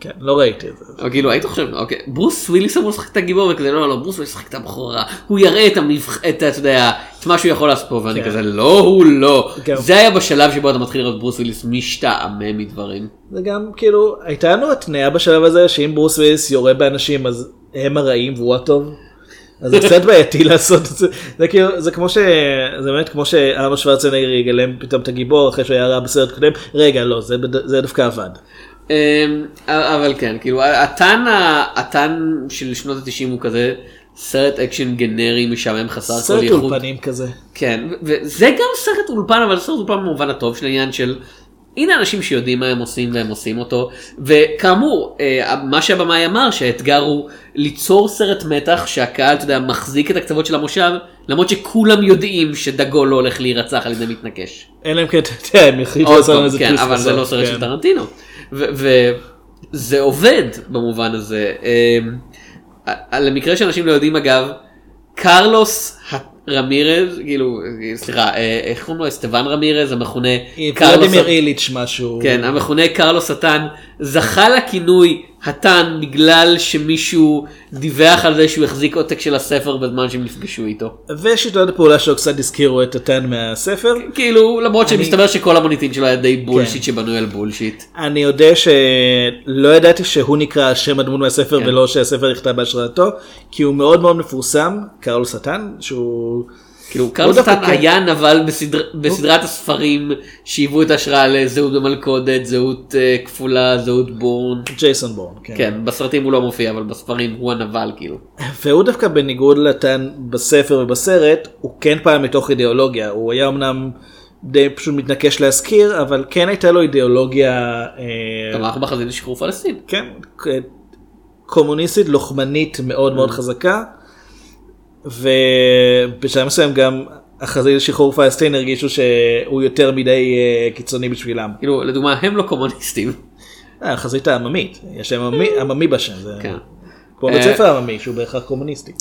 כן, לא ראיתי את זה. כאילו היית חושב, אוקיי, ברוס וויליס אמור לשחק את הגיבור וכזה, לא, לא, ברוס וויליס ישחק את הבחור הרע, הוא יראה את המבח... את, אתה יודע, את מה שהוא יכול לעשות פה, ואני כן. כזה, לא, הוא לא. גם- זה היה בשלב שבו אתה מתחיל לראות ברוס וויליס משתעמם מדברים. זה גם כאילו הייתה לנו התניה בשלב הזה שאם ברוס וויליס יורה באנשים אז הם הרעים והוא הטוב. אז זה קצת בעייתי לעשות את זה. זה כאילו זה כמו ש... זה באמת כמו שארנולד שוורצנגר יגלם פתאום את הגיבור אחרי שהוא היה רע בסרט קודם. רגע לא זה, בד- זה דווקא עבד. אמ, אבל כן, כאילו, התן, התן של שנות ה-90 הוא כזה סרט אקשן גנרי משעמם חסר כל סרט ייחוד. אולפנים כזה. כן, וזה גם סרט אולפן, אבל סרט אולפן במובן הטוב של העניין של הנה אנשים שיודעים מה הם עושים והם עושים אותו, וכאמור, אה, מה שהבמאי אמר שהאתגר הוא ליצור סרט מתח שהקהל, אתה יודע, מחזיק את הקצוות של המושב, למרות שכולם יודעים שדה גול לא הולך להירצח על ידי מתנקש. אלא אם כן אתה יודע הם יחליטו לעשות איזה כן, טוויסט אבל זה לא סרט כן. של טרנטינו. וזה עובד במובן הזה. אמ, למקרה שאנשים לא יודעים אגב, קרלוס רמירז, כאילו, סליחה, אה, איך קוראים לו? אסטבן רמירז, המכונה קרלוס... ולדימיר איליץ' משהו. כן, המכונה קרלוס סטן, זכה לכינוי התן בגלל שמישהו דיווח על זה שהוא החזיק עותק של הספר בזמן שהם נפגשו איתו. ושיטות הפעולה שלו קצת הזכירו את התן מהספר. כאילו למרות אני- שמסתבר שכל המוניטין שלו היה די bullshit שבנוי על bullshit. אני יודע שלא ידעתי שהוא נקרא שם הדמות מהספר כן. ולא שהספר נכתב בהשראתו, כי הוא מאוד מאוד מפורסם, קרלוס התן, שהוא... כאילו הוא קרלוס דווקא התן כן. היה נבל בסדר, בסדרת הספרים שהיוו את ההשראה לזהות במלכודת, זהות אה, כפולה, זהות בורן. ג'ייסון בורן, כן. כן, בסרטים הוא לא מופיע, אבל בספרים הוא הנבל כאילו. והוא דווקא בניגוד לתן בספר ובסרט, הוא כן פעל מתוך אידיאולוגיה, הוא היה אמנם די פשוט מתנקש להזכיר, אבל כן הייתה לו אידיאולוגיה, אה, תמך בחזית לשחרור פלסטין. כן, קומוניסטית לוחמנית מאוד מאוד חזקה, ובשלב מסוים גם החזית לשחרור פלסטין הרגישו שהוא יותר מדי אה, קיצוני בשבילם. כאילו לדוגמה הם לא קומוניסטים. אה, החזית העממית, יש להם עממי, עממי בשם, זה כן. כמו אה, בית ספר עממי שהוא בהכרח קומוניסטי.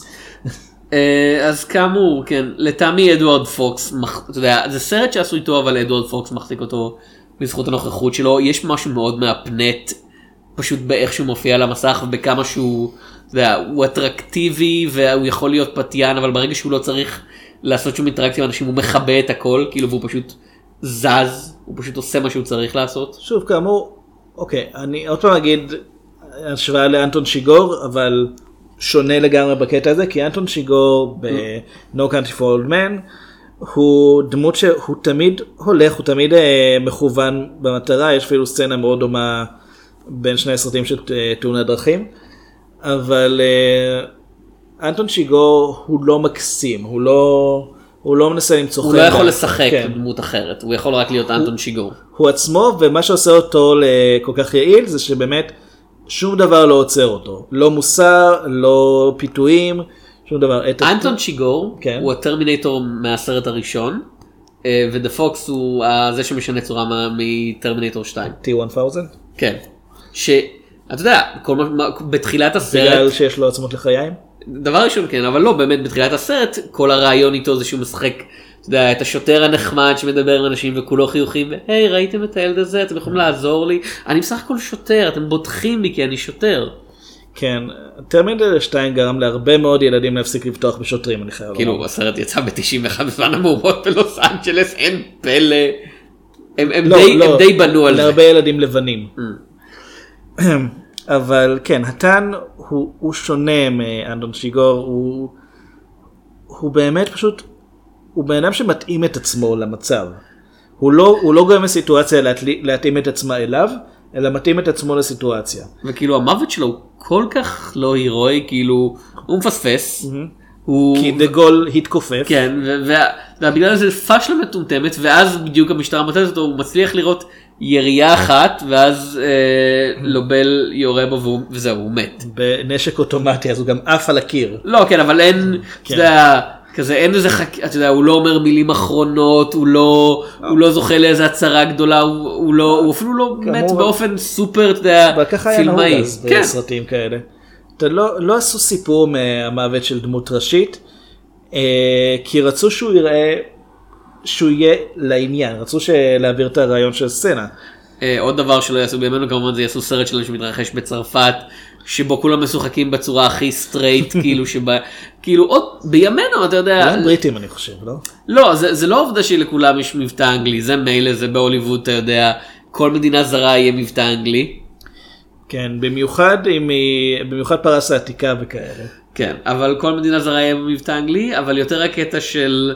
אה, אז כאמור, כן, לטעמי אדוארד פוקס, אתה יודע, זה סרט שעשו איתו, אבל אדוארד פוקס מחזיק אותו בזכות הנוכחות שלו. יש משהו מאוד מהפנט, פשוט באיך שהוא מופיע על המסך ובכמה שהוא, יודע, הוא אטרקטיבי והוא יכול להיות פתיין, אבל ברגע שהוא לא צריך לעשות שום אינטראקציה עם אנשים, הוא מכבה את הכל, כאילו, והוא פשוט זז, הוא פשוט עושה מה שהוא צריך לעשות. שוב כאמור, אוקיי, אני עוד פעם אגיד השוואה לאנטון שיגור, אבל שונה לגמרי בקטע הזה, כי אנטון שיגור ב-No Country for Old Men, הוא דמות שהוא תמיד הולך, הוא תמיד אה, מכוון במטרה, יש אפילו סצנה מאוד דומה בין שני הסרטים של אה, תאונת דרכים, אבל אה, אנטון שיגור הוא לא מקסים, הוא לא... הוא לא מנסה למצוא הוא חן לא יכול. לשחק כן. דמות אחרת, הוא יכול רק להיות אנטון שיגור. הוא עצמו ומה שעושה אותו כל כך יעיל זה שבאמת שום דבר לא עוצר אותו לא מוסר לא פיתויים שום דבר. את אנטון שיגור כן. הוא הטרמינטור מהסרט הראשון אה, ודה פוקס הוא זה שמשנה צורה מטרמינטור 2. T1000 כן. שאתה יודע, כל מה, בתחילת בגלל הסרט, שיש לו עצמות לחיים. דבר ראשון כן, אבל לא, באמת בתחילת הסרט, כל הרעיון איתו זה שהוא משחק, אתה יודע, את השוטר הנחמד שמדבר עם אנשים וכולו חיוכים, והי ראיתם את הילד הזה, אתם יכולים לעזור לי, אני בסך הכל שוטר, אתם בוטחים בי כי אני שוטר. כן, טרמינל 2 גרם להרבה מאוד ילדים להפסיק לבטוח בשוטרים אני חייב לומר. כאילו הסרט יצא ב-91 בזמן המהומות בלוס אנג'לס, אין פלא. הם, הם, לא, די, לא, הם די בנו על זה. להרבה ילדים לבנים. אבל כן, התן הוא, הוא שונה מאנדון שיגור, הוא, הוא באמת פשוט, הוא בן אדם שמתאים את עצמו למצב. הוא לא, הוא לא גורם לסיטואציה להתלי- להתאים את עצמה אליו, אלא מתאים את עצמו לסיטואציה. וכאילו המוות שלו הוא כל כך לא הירואי, כאילו הוא מפספס. הוא... כי דה גול התכופף. כן, ובגלל זה פשלה מטומטמת, ואז בדיוק המשטרה מצאת אותו, הוא מצליח לראות ירייה אחת, ואז אה, לובל יורה בו וזהו, הוא מת. בנשק אוטומטי אז הוא גם עף על הקיר. לא, כן, אבל אין, אתה יודע, כזה אין איזה חק... אתה יודע, הוא לא אומר מילים אחרונות, הוא לא, הוא לא זוכה לאיזה הצהרה גדולה, הוא, הוא לא, הוא אפילו לא מת כאמור, באופן סופר, אתה יודע, פילמאי. כן, בסרטים כאלה. אתה לא, לא עשו סיפור מהמוות של דמות ראשית, אה, כי רצו שהוא יראה, שהוא יהיה לעניין, רצו להעביר את הרעיון של סצנה. אה, עוד דבר שלא יעשו בימינו כמובן זה יעשו סרט שלנו שמתרחש בצרפת שבו כולם משוחקים בצורה הכי straight כאילו שבה כאילו עוד בימינו אתה יודע אולי בריטים אני חושב, לא? לא זה, זה לא עובדה שלכולם יש מבטא אנגלי זה מילא זה בהוליווד אתה יודע כל מדינה זרה יהיה מבטא אנגלי כן, במיוחד אם היא, במיוחד פרס העתיקה וכאלה. כן אבל כל מדינה זרה יהיה במבטא אנגלי אבל יותר הקטע של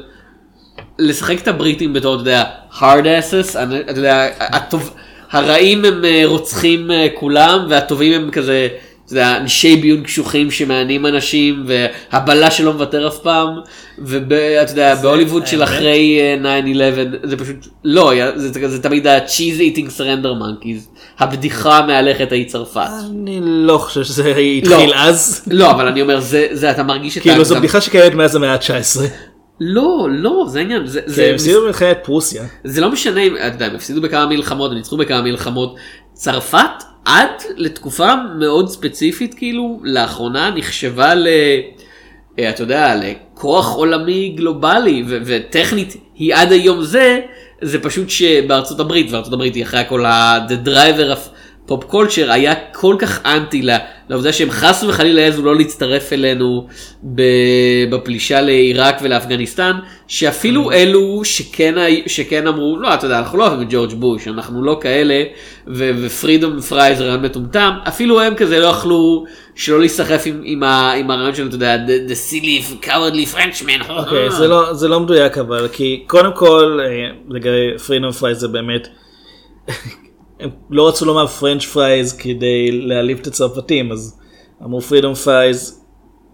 לשחק את הבריטים בתור אתה יודע hard asses אני- אתה יודע הטוב, הרעים הם אה, רוצחים אה, כולם והטובים הם כזה. אתה יודע, אנשי ביון קשוחים שמענים אנשים והבלש שלא מוותר אף פעם ואתה יודע בהוליווד של האמת. אחרי אה, 9-11 זה פשוט לא זה, זה, זה תמיד ה-cheese eating surrender monkeys הבדיחה מהלכת האי צרפת. אני לא חושב שזה התחיל אז. לא אבל אני אומר זה זה אתה מרגיש את כאילו זו ההגזמה. בדיחה שקיימת מאז המאה ה-19. לא, לא, זה העניין. זה, זה זה, הפסידו במלחמת פרוסיה. זה לא משנה אם, אתה יודע, הם הפסידו בכמה מלחמות, הם ניצחו בכמה מלחמות. צרפת, עד לתקופה מאוד ספציפית, כאילו, לאחרונה נחשבה ל... אה, אתה יודע, לכוח עולמי גלובלי, ו- וטכנית היא עד היום זה, זה פשוט שבארצות הברית, וארצות הברית היא אחרי הכל ה- the driver of pop culture היה כל כך אנטי לעובדה שהם חס וחלילה העזו לא להצטרף אלינו בפלישה לעיראק ולאפגניסטן, שאפילו אלו שכן, שכן אמרו, לא, אתה יודע, אנחנו לא אוהבים את ג'ורג' בוש, אנחנו לא כאלה, ו freedom fries רעיון מטומטם, אפילו הם כזה לא יכלו שלא להיסחף עם, עם, עם הרעיון של, אתה יודע, the, the silly cowardly Frenchman. אוקיי, זה לא- זה לא מדויק אבל, כי קודם כל, אה, לגבי freedom fries זה באמת, הם לא רצו לומר french fries כדי להעליב את הצרפתים, אז אמרו freedom fries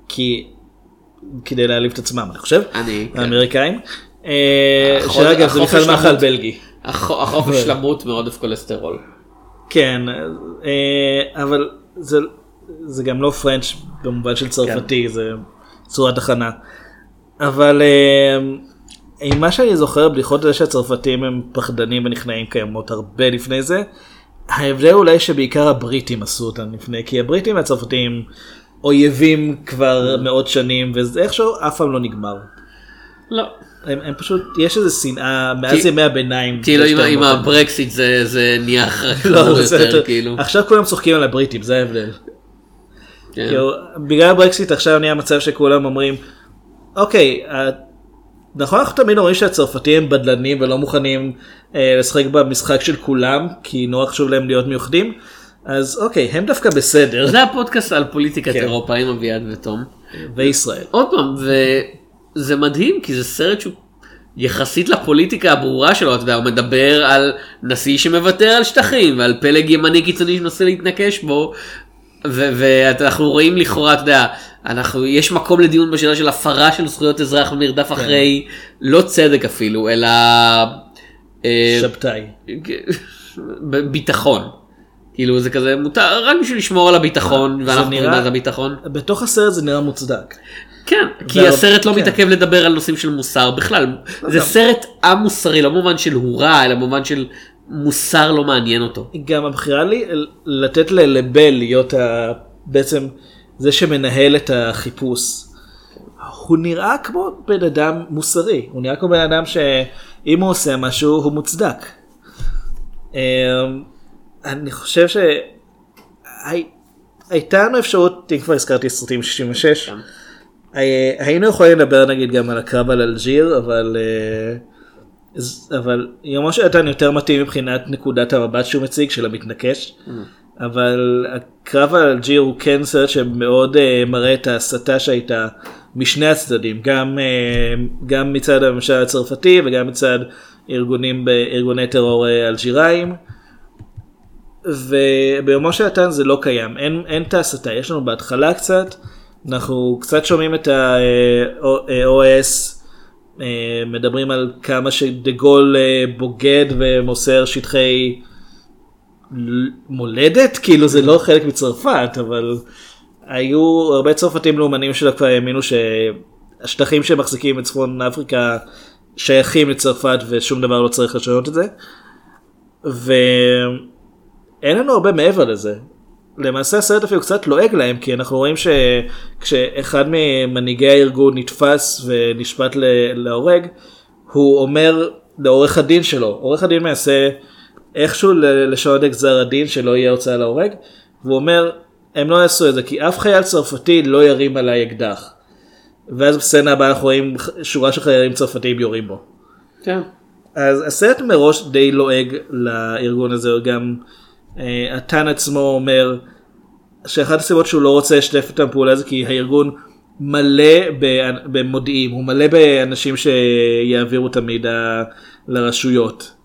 כי, כדי להעליב את עצמם, אני חושב, אני, כן. האמריקאים. אה, שאגב, זה בכלל מאכל. בלגי. הח- החופש למות מעודף כולסטרול. כן, אה, אבל זה, זה גם לא french במובן של צרפתי, זה צורת הכנה. אבל מה שאני זוכר, בדיחות זה שהצרפתים הם פחדנים ונכנעים קיימות הרבה לפני זה. ההבדל אולי שבעיקר הבריטים עשו אותם לפני, כי הבריטים והצרפתים אויבים כבר מאות שנים, וזה איכשהו אף פעם לא נגמר. לא. הם, הם פשוט, יש איזה שנאה מאז כי- ימי הביניים. כאילו עם, עם. הברקסיט זה, זה נהיה לא, חמור זה יותר כאילו. עכשיו כולם צוחקים על הבריטים, זה ההבדל. כן. כאילו, בגלל הברקסיט עכשיו נהיה מצב שכולם אומרים, אוקיי, נכון אנחנו תמיד אומרים שהצרפתים הם בדלנים ולא מוכנים אה, לשחק במשחק של כולם, כי נורא חשוב להם להיות מיוחדים, אז אוקיי, הם דווקא בסדר. זה הפודקאסט על פוליטיקת כן. אירופה עם אביעד ותום. וישראל. עוד פעם, וזה מדהים כי זה סרט שהוא יחסית לפוליטיקה הברורה שלו, אתה יודע, הוא מדבר על נשיא שמוותר על שטחים ועל פלג ימני קיצוני שמנסה להתנקש בו. ואנחנו רואים לכאורה, אתה יודע, אנחנו, יש מקום לדיון בשאלה של הפרה של זכויות אזרח ומרדף כן. אחרי, לא צדק אפילו, אלא... אה, שבתאי. ביטחון. כאילו זה כזה מותר רק בשביל לשמור על הביטחון ואנחנו נראה- מה זה הביטחון. בתוך הסרט זה נראה מוצדק. כן, כי הסרט לא כן. מתעכב לדבר על נושאים של מוסר בכלל. זה סרט א-מוסרי, לא במובן של הורע, אלא במובן של מוסר לא מעניין אותו. גם הבחירה לי לתת לבל להיות ה... בעצם זה שמנהל את החיפוש. הוא נראה כמו בן אדם מוסרי, הוא נראה כמו בן אדם שאם הוא עושה משהו הוא מוצדק. אמ, אני חושב שהייתה לנו אפשרות, אם כבר הזכרתי סרטים 66, הי- היינו יכולים לדבר נגיד גם על הקרב על אלג'יר, אבל אה, אבל יומו של נתן יותר מתאים מבחינת נקודת המבט שהוא מציג של המתנקש. אבל הקרב על אלג'יר הוא כן סרט שמאוד uh, מראה את ההסתה שהייתה משני הצדדים, גם, uh, גם מצד הממשל הצרפתי וגם מצד ארגונים, ארגוני טרור uh, אלג'יראים. וביומו של נתן זה לא קיים, אין, אין את ההסתה, יש לנו בהתחלה קצת, אנחנו קצת שומעים את ה-OS, מדברים על כמה שדה גול אה, בוגד ומוסר שטחי מולדת, כאילו זה לא חלק מצרפת, אבל היו הרבה צרפתים לאומנים שלו כבר האמינו שהשטחים שהם מחזיקים בצפון אפריקה שייכים לצרפת ושום דבר לא צריך לשנות את זה. ואין לנו הרבה מעבר לזה. למעשה הסרט אפילו קצת לועג להם כי אנחנו רואים שכשאחד ממנהיגי הארגון נתפס ונשפט להורג הוא אומר לעורך הדין שלו עורך הדין מנסה איכשהו לשנות את גזר הדין שלא יהיה הוצאה להורג והוא אומר הם לא יעשו את זה כי אף חייל צרפתי לא ירים עליי אקדח. ואז בסצנה הבאה אנחנו רואים שורה של חיילים צרפתיים יורים בו. כן. אז הסרט מראש די לועג לארגון הזה, גם אה, הטן עצמו אומר שאחת הסיבות שהוא לא רוצה לשתף איתם פעולה זה כי הארגון מלא במודיעים, הוא מלא באנשים שיעבירו את המידע לרשויות.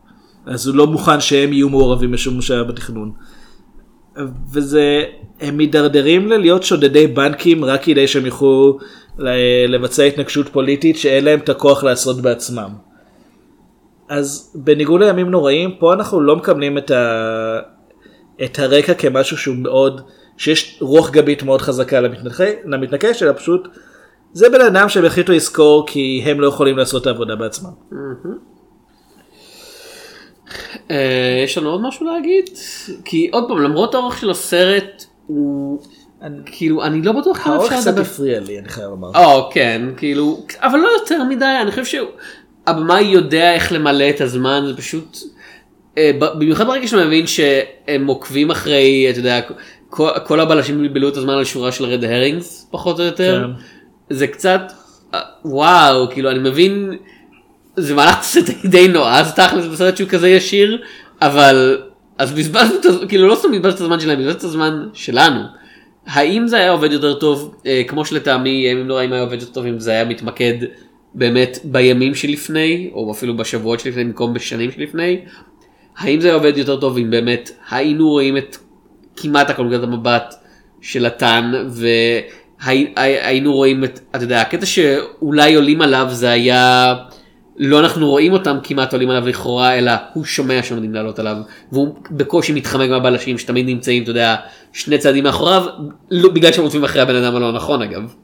אז הוא לא מוכן שהם יהיו מעורבים בשום שעה בתכנון. וזה, הם מידרדרים ללהיות שודדי בנקים רק כדי שהם יוכלו לבצע התנגשות פוליטית שאין להם את הכוח לעשות בעצמם. אז בניגוד לימים נוראים, פה אנחנו לא מקבלים את, ה... את הרקע כמשהו שהוא מאוד, שיש רוח גבית מאוד חזקה למתנקש, אלא פשוט זה בן אדם שהם החליטו לזכור כי הם לא יכולים לעשות את העבודה בעצמם. אה, יש לנו עוד משהו להגיד? כי עוד פעם, למרות האורך של הסרט, הוא... כאילו, אני לא בטוח כמה האורך אפשר קצת לדבר. הפריע לי, אני חייב לומר. או, כן, כאילו, אבל לא יותר מדי, אני חושב שהבמאי יודע איך למלא את הזמן, זה פשוט... אה, במיוחד ברגע שאתה מבין שהם עוקבים אחרי, אתה יודע, כל, כל הבלשים בלבלו את הזמן על שורה של רד הרינגס, פחות או יותר. כן. זה קצת, אה, וואו, כאילו אני מבין, זה מהלך תסריטאי די נועז תכל'ס בסרט שהוא כזה ישיר, אבל, אז בזבזנו את הזמן, כאילו לא סתם בזבזנו את הזמן שלהם, בזבזנו את הזמן שלנו. האם זה היה עובד יותר טוב, אה, כמו שלטעמי ימים נוראים היה עובד יותר טוב אם זה היה מתמקד באמת בימים שלפני, או אפילו בשבועות שלפני במקום בשנים שלפני? האם זה עובד יותר טוב אם באמת היינו רואים את כמעט הכל מנקודת המבט של התן והיינו רואים את, אתה יודע, הקטע שאולי עולים עליו זה היה, לא אנחנו רואים אותם כמעט עולים עליו לכאורה, אלא הוא שומע שעומדים לעלות עליו, והוא בקושי מתחמק מהבלשים שתמיד נמצאים, אתה יודע, שני צעדים מאחוריו, לא, בגלל שהם רודפים אחרי הבן אדם הלא נכון אגב.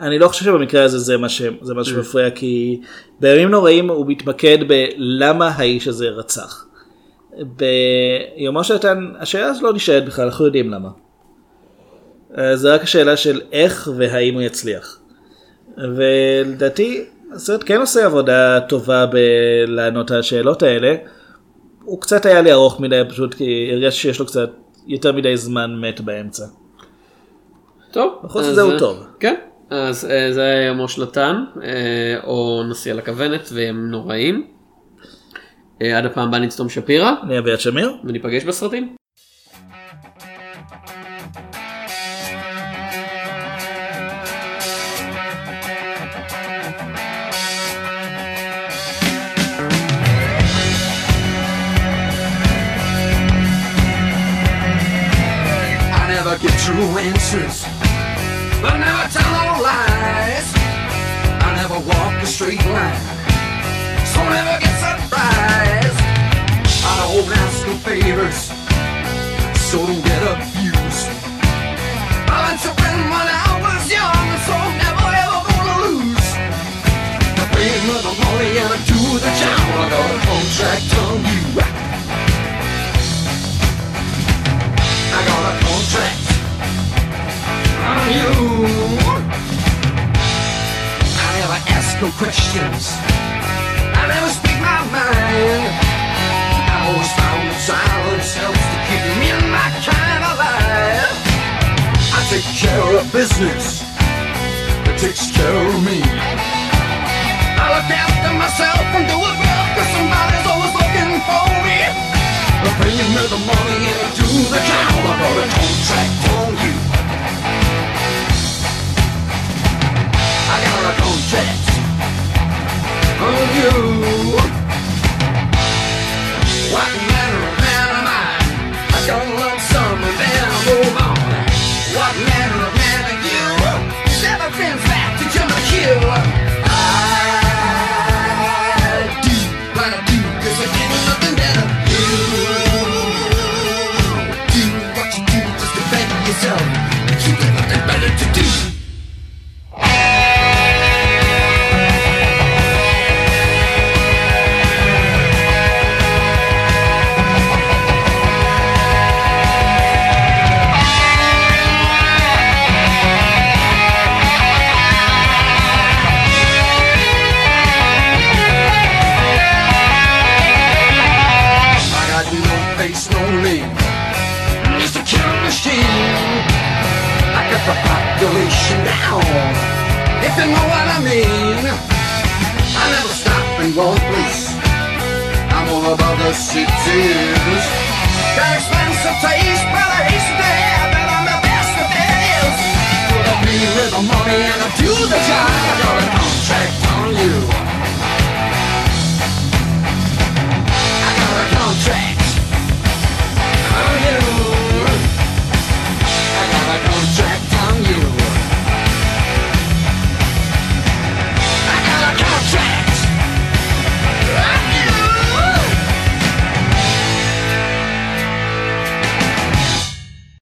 אני לא חושב שבמקרה הזה זה מה, ש... זה מה שמפריע כי בימים נוראים הוא מתמקד בלמה האיש הזה רצח. ביומו של נתן השאלה הזו לא נשאלת בכלל אנחנו יודעים למה. אה, זה רק השאלה של איך והאם הוא יצליח. ולדעתי הסרט כן עושה עבודה טובה בלענות על השאלות האלה. הוא קצת היה לי ארוך מדי פשוט כי הרגשתי שיש לו קצת יותר מדי זמן מת באמצע. טוב. בחוץ מזה הוא טוב. כן. אז אה, זה היה יומו של התן, אה, או נשיא על הכוונת, והם נוראים. אה, עד הפעם הבאה נצטום שפירא. אני אביעד שמיר. וניפגש בסרטים. I never get true answers, but never tell no lies. I never walk a straight line, so never get don't ask no favors, so don't get abused. I learned to win when I was young, so I'm never ever gonna lose. I paid me the money and I do the job. I got a contract on you. I got a contract on you. I never ask no questions. Business.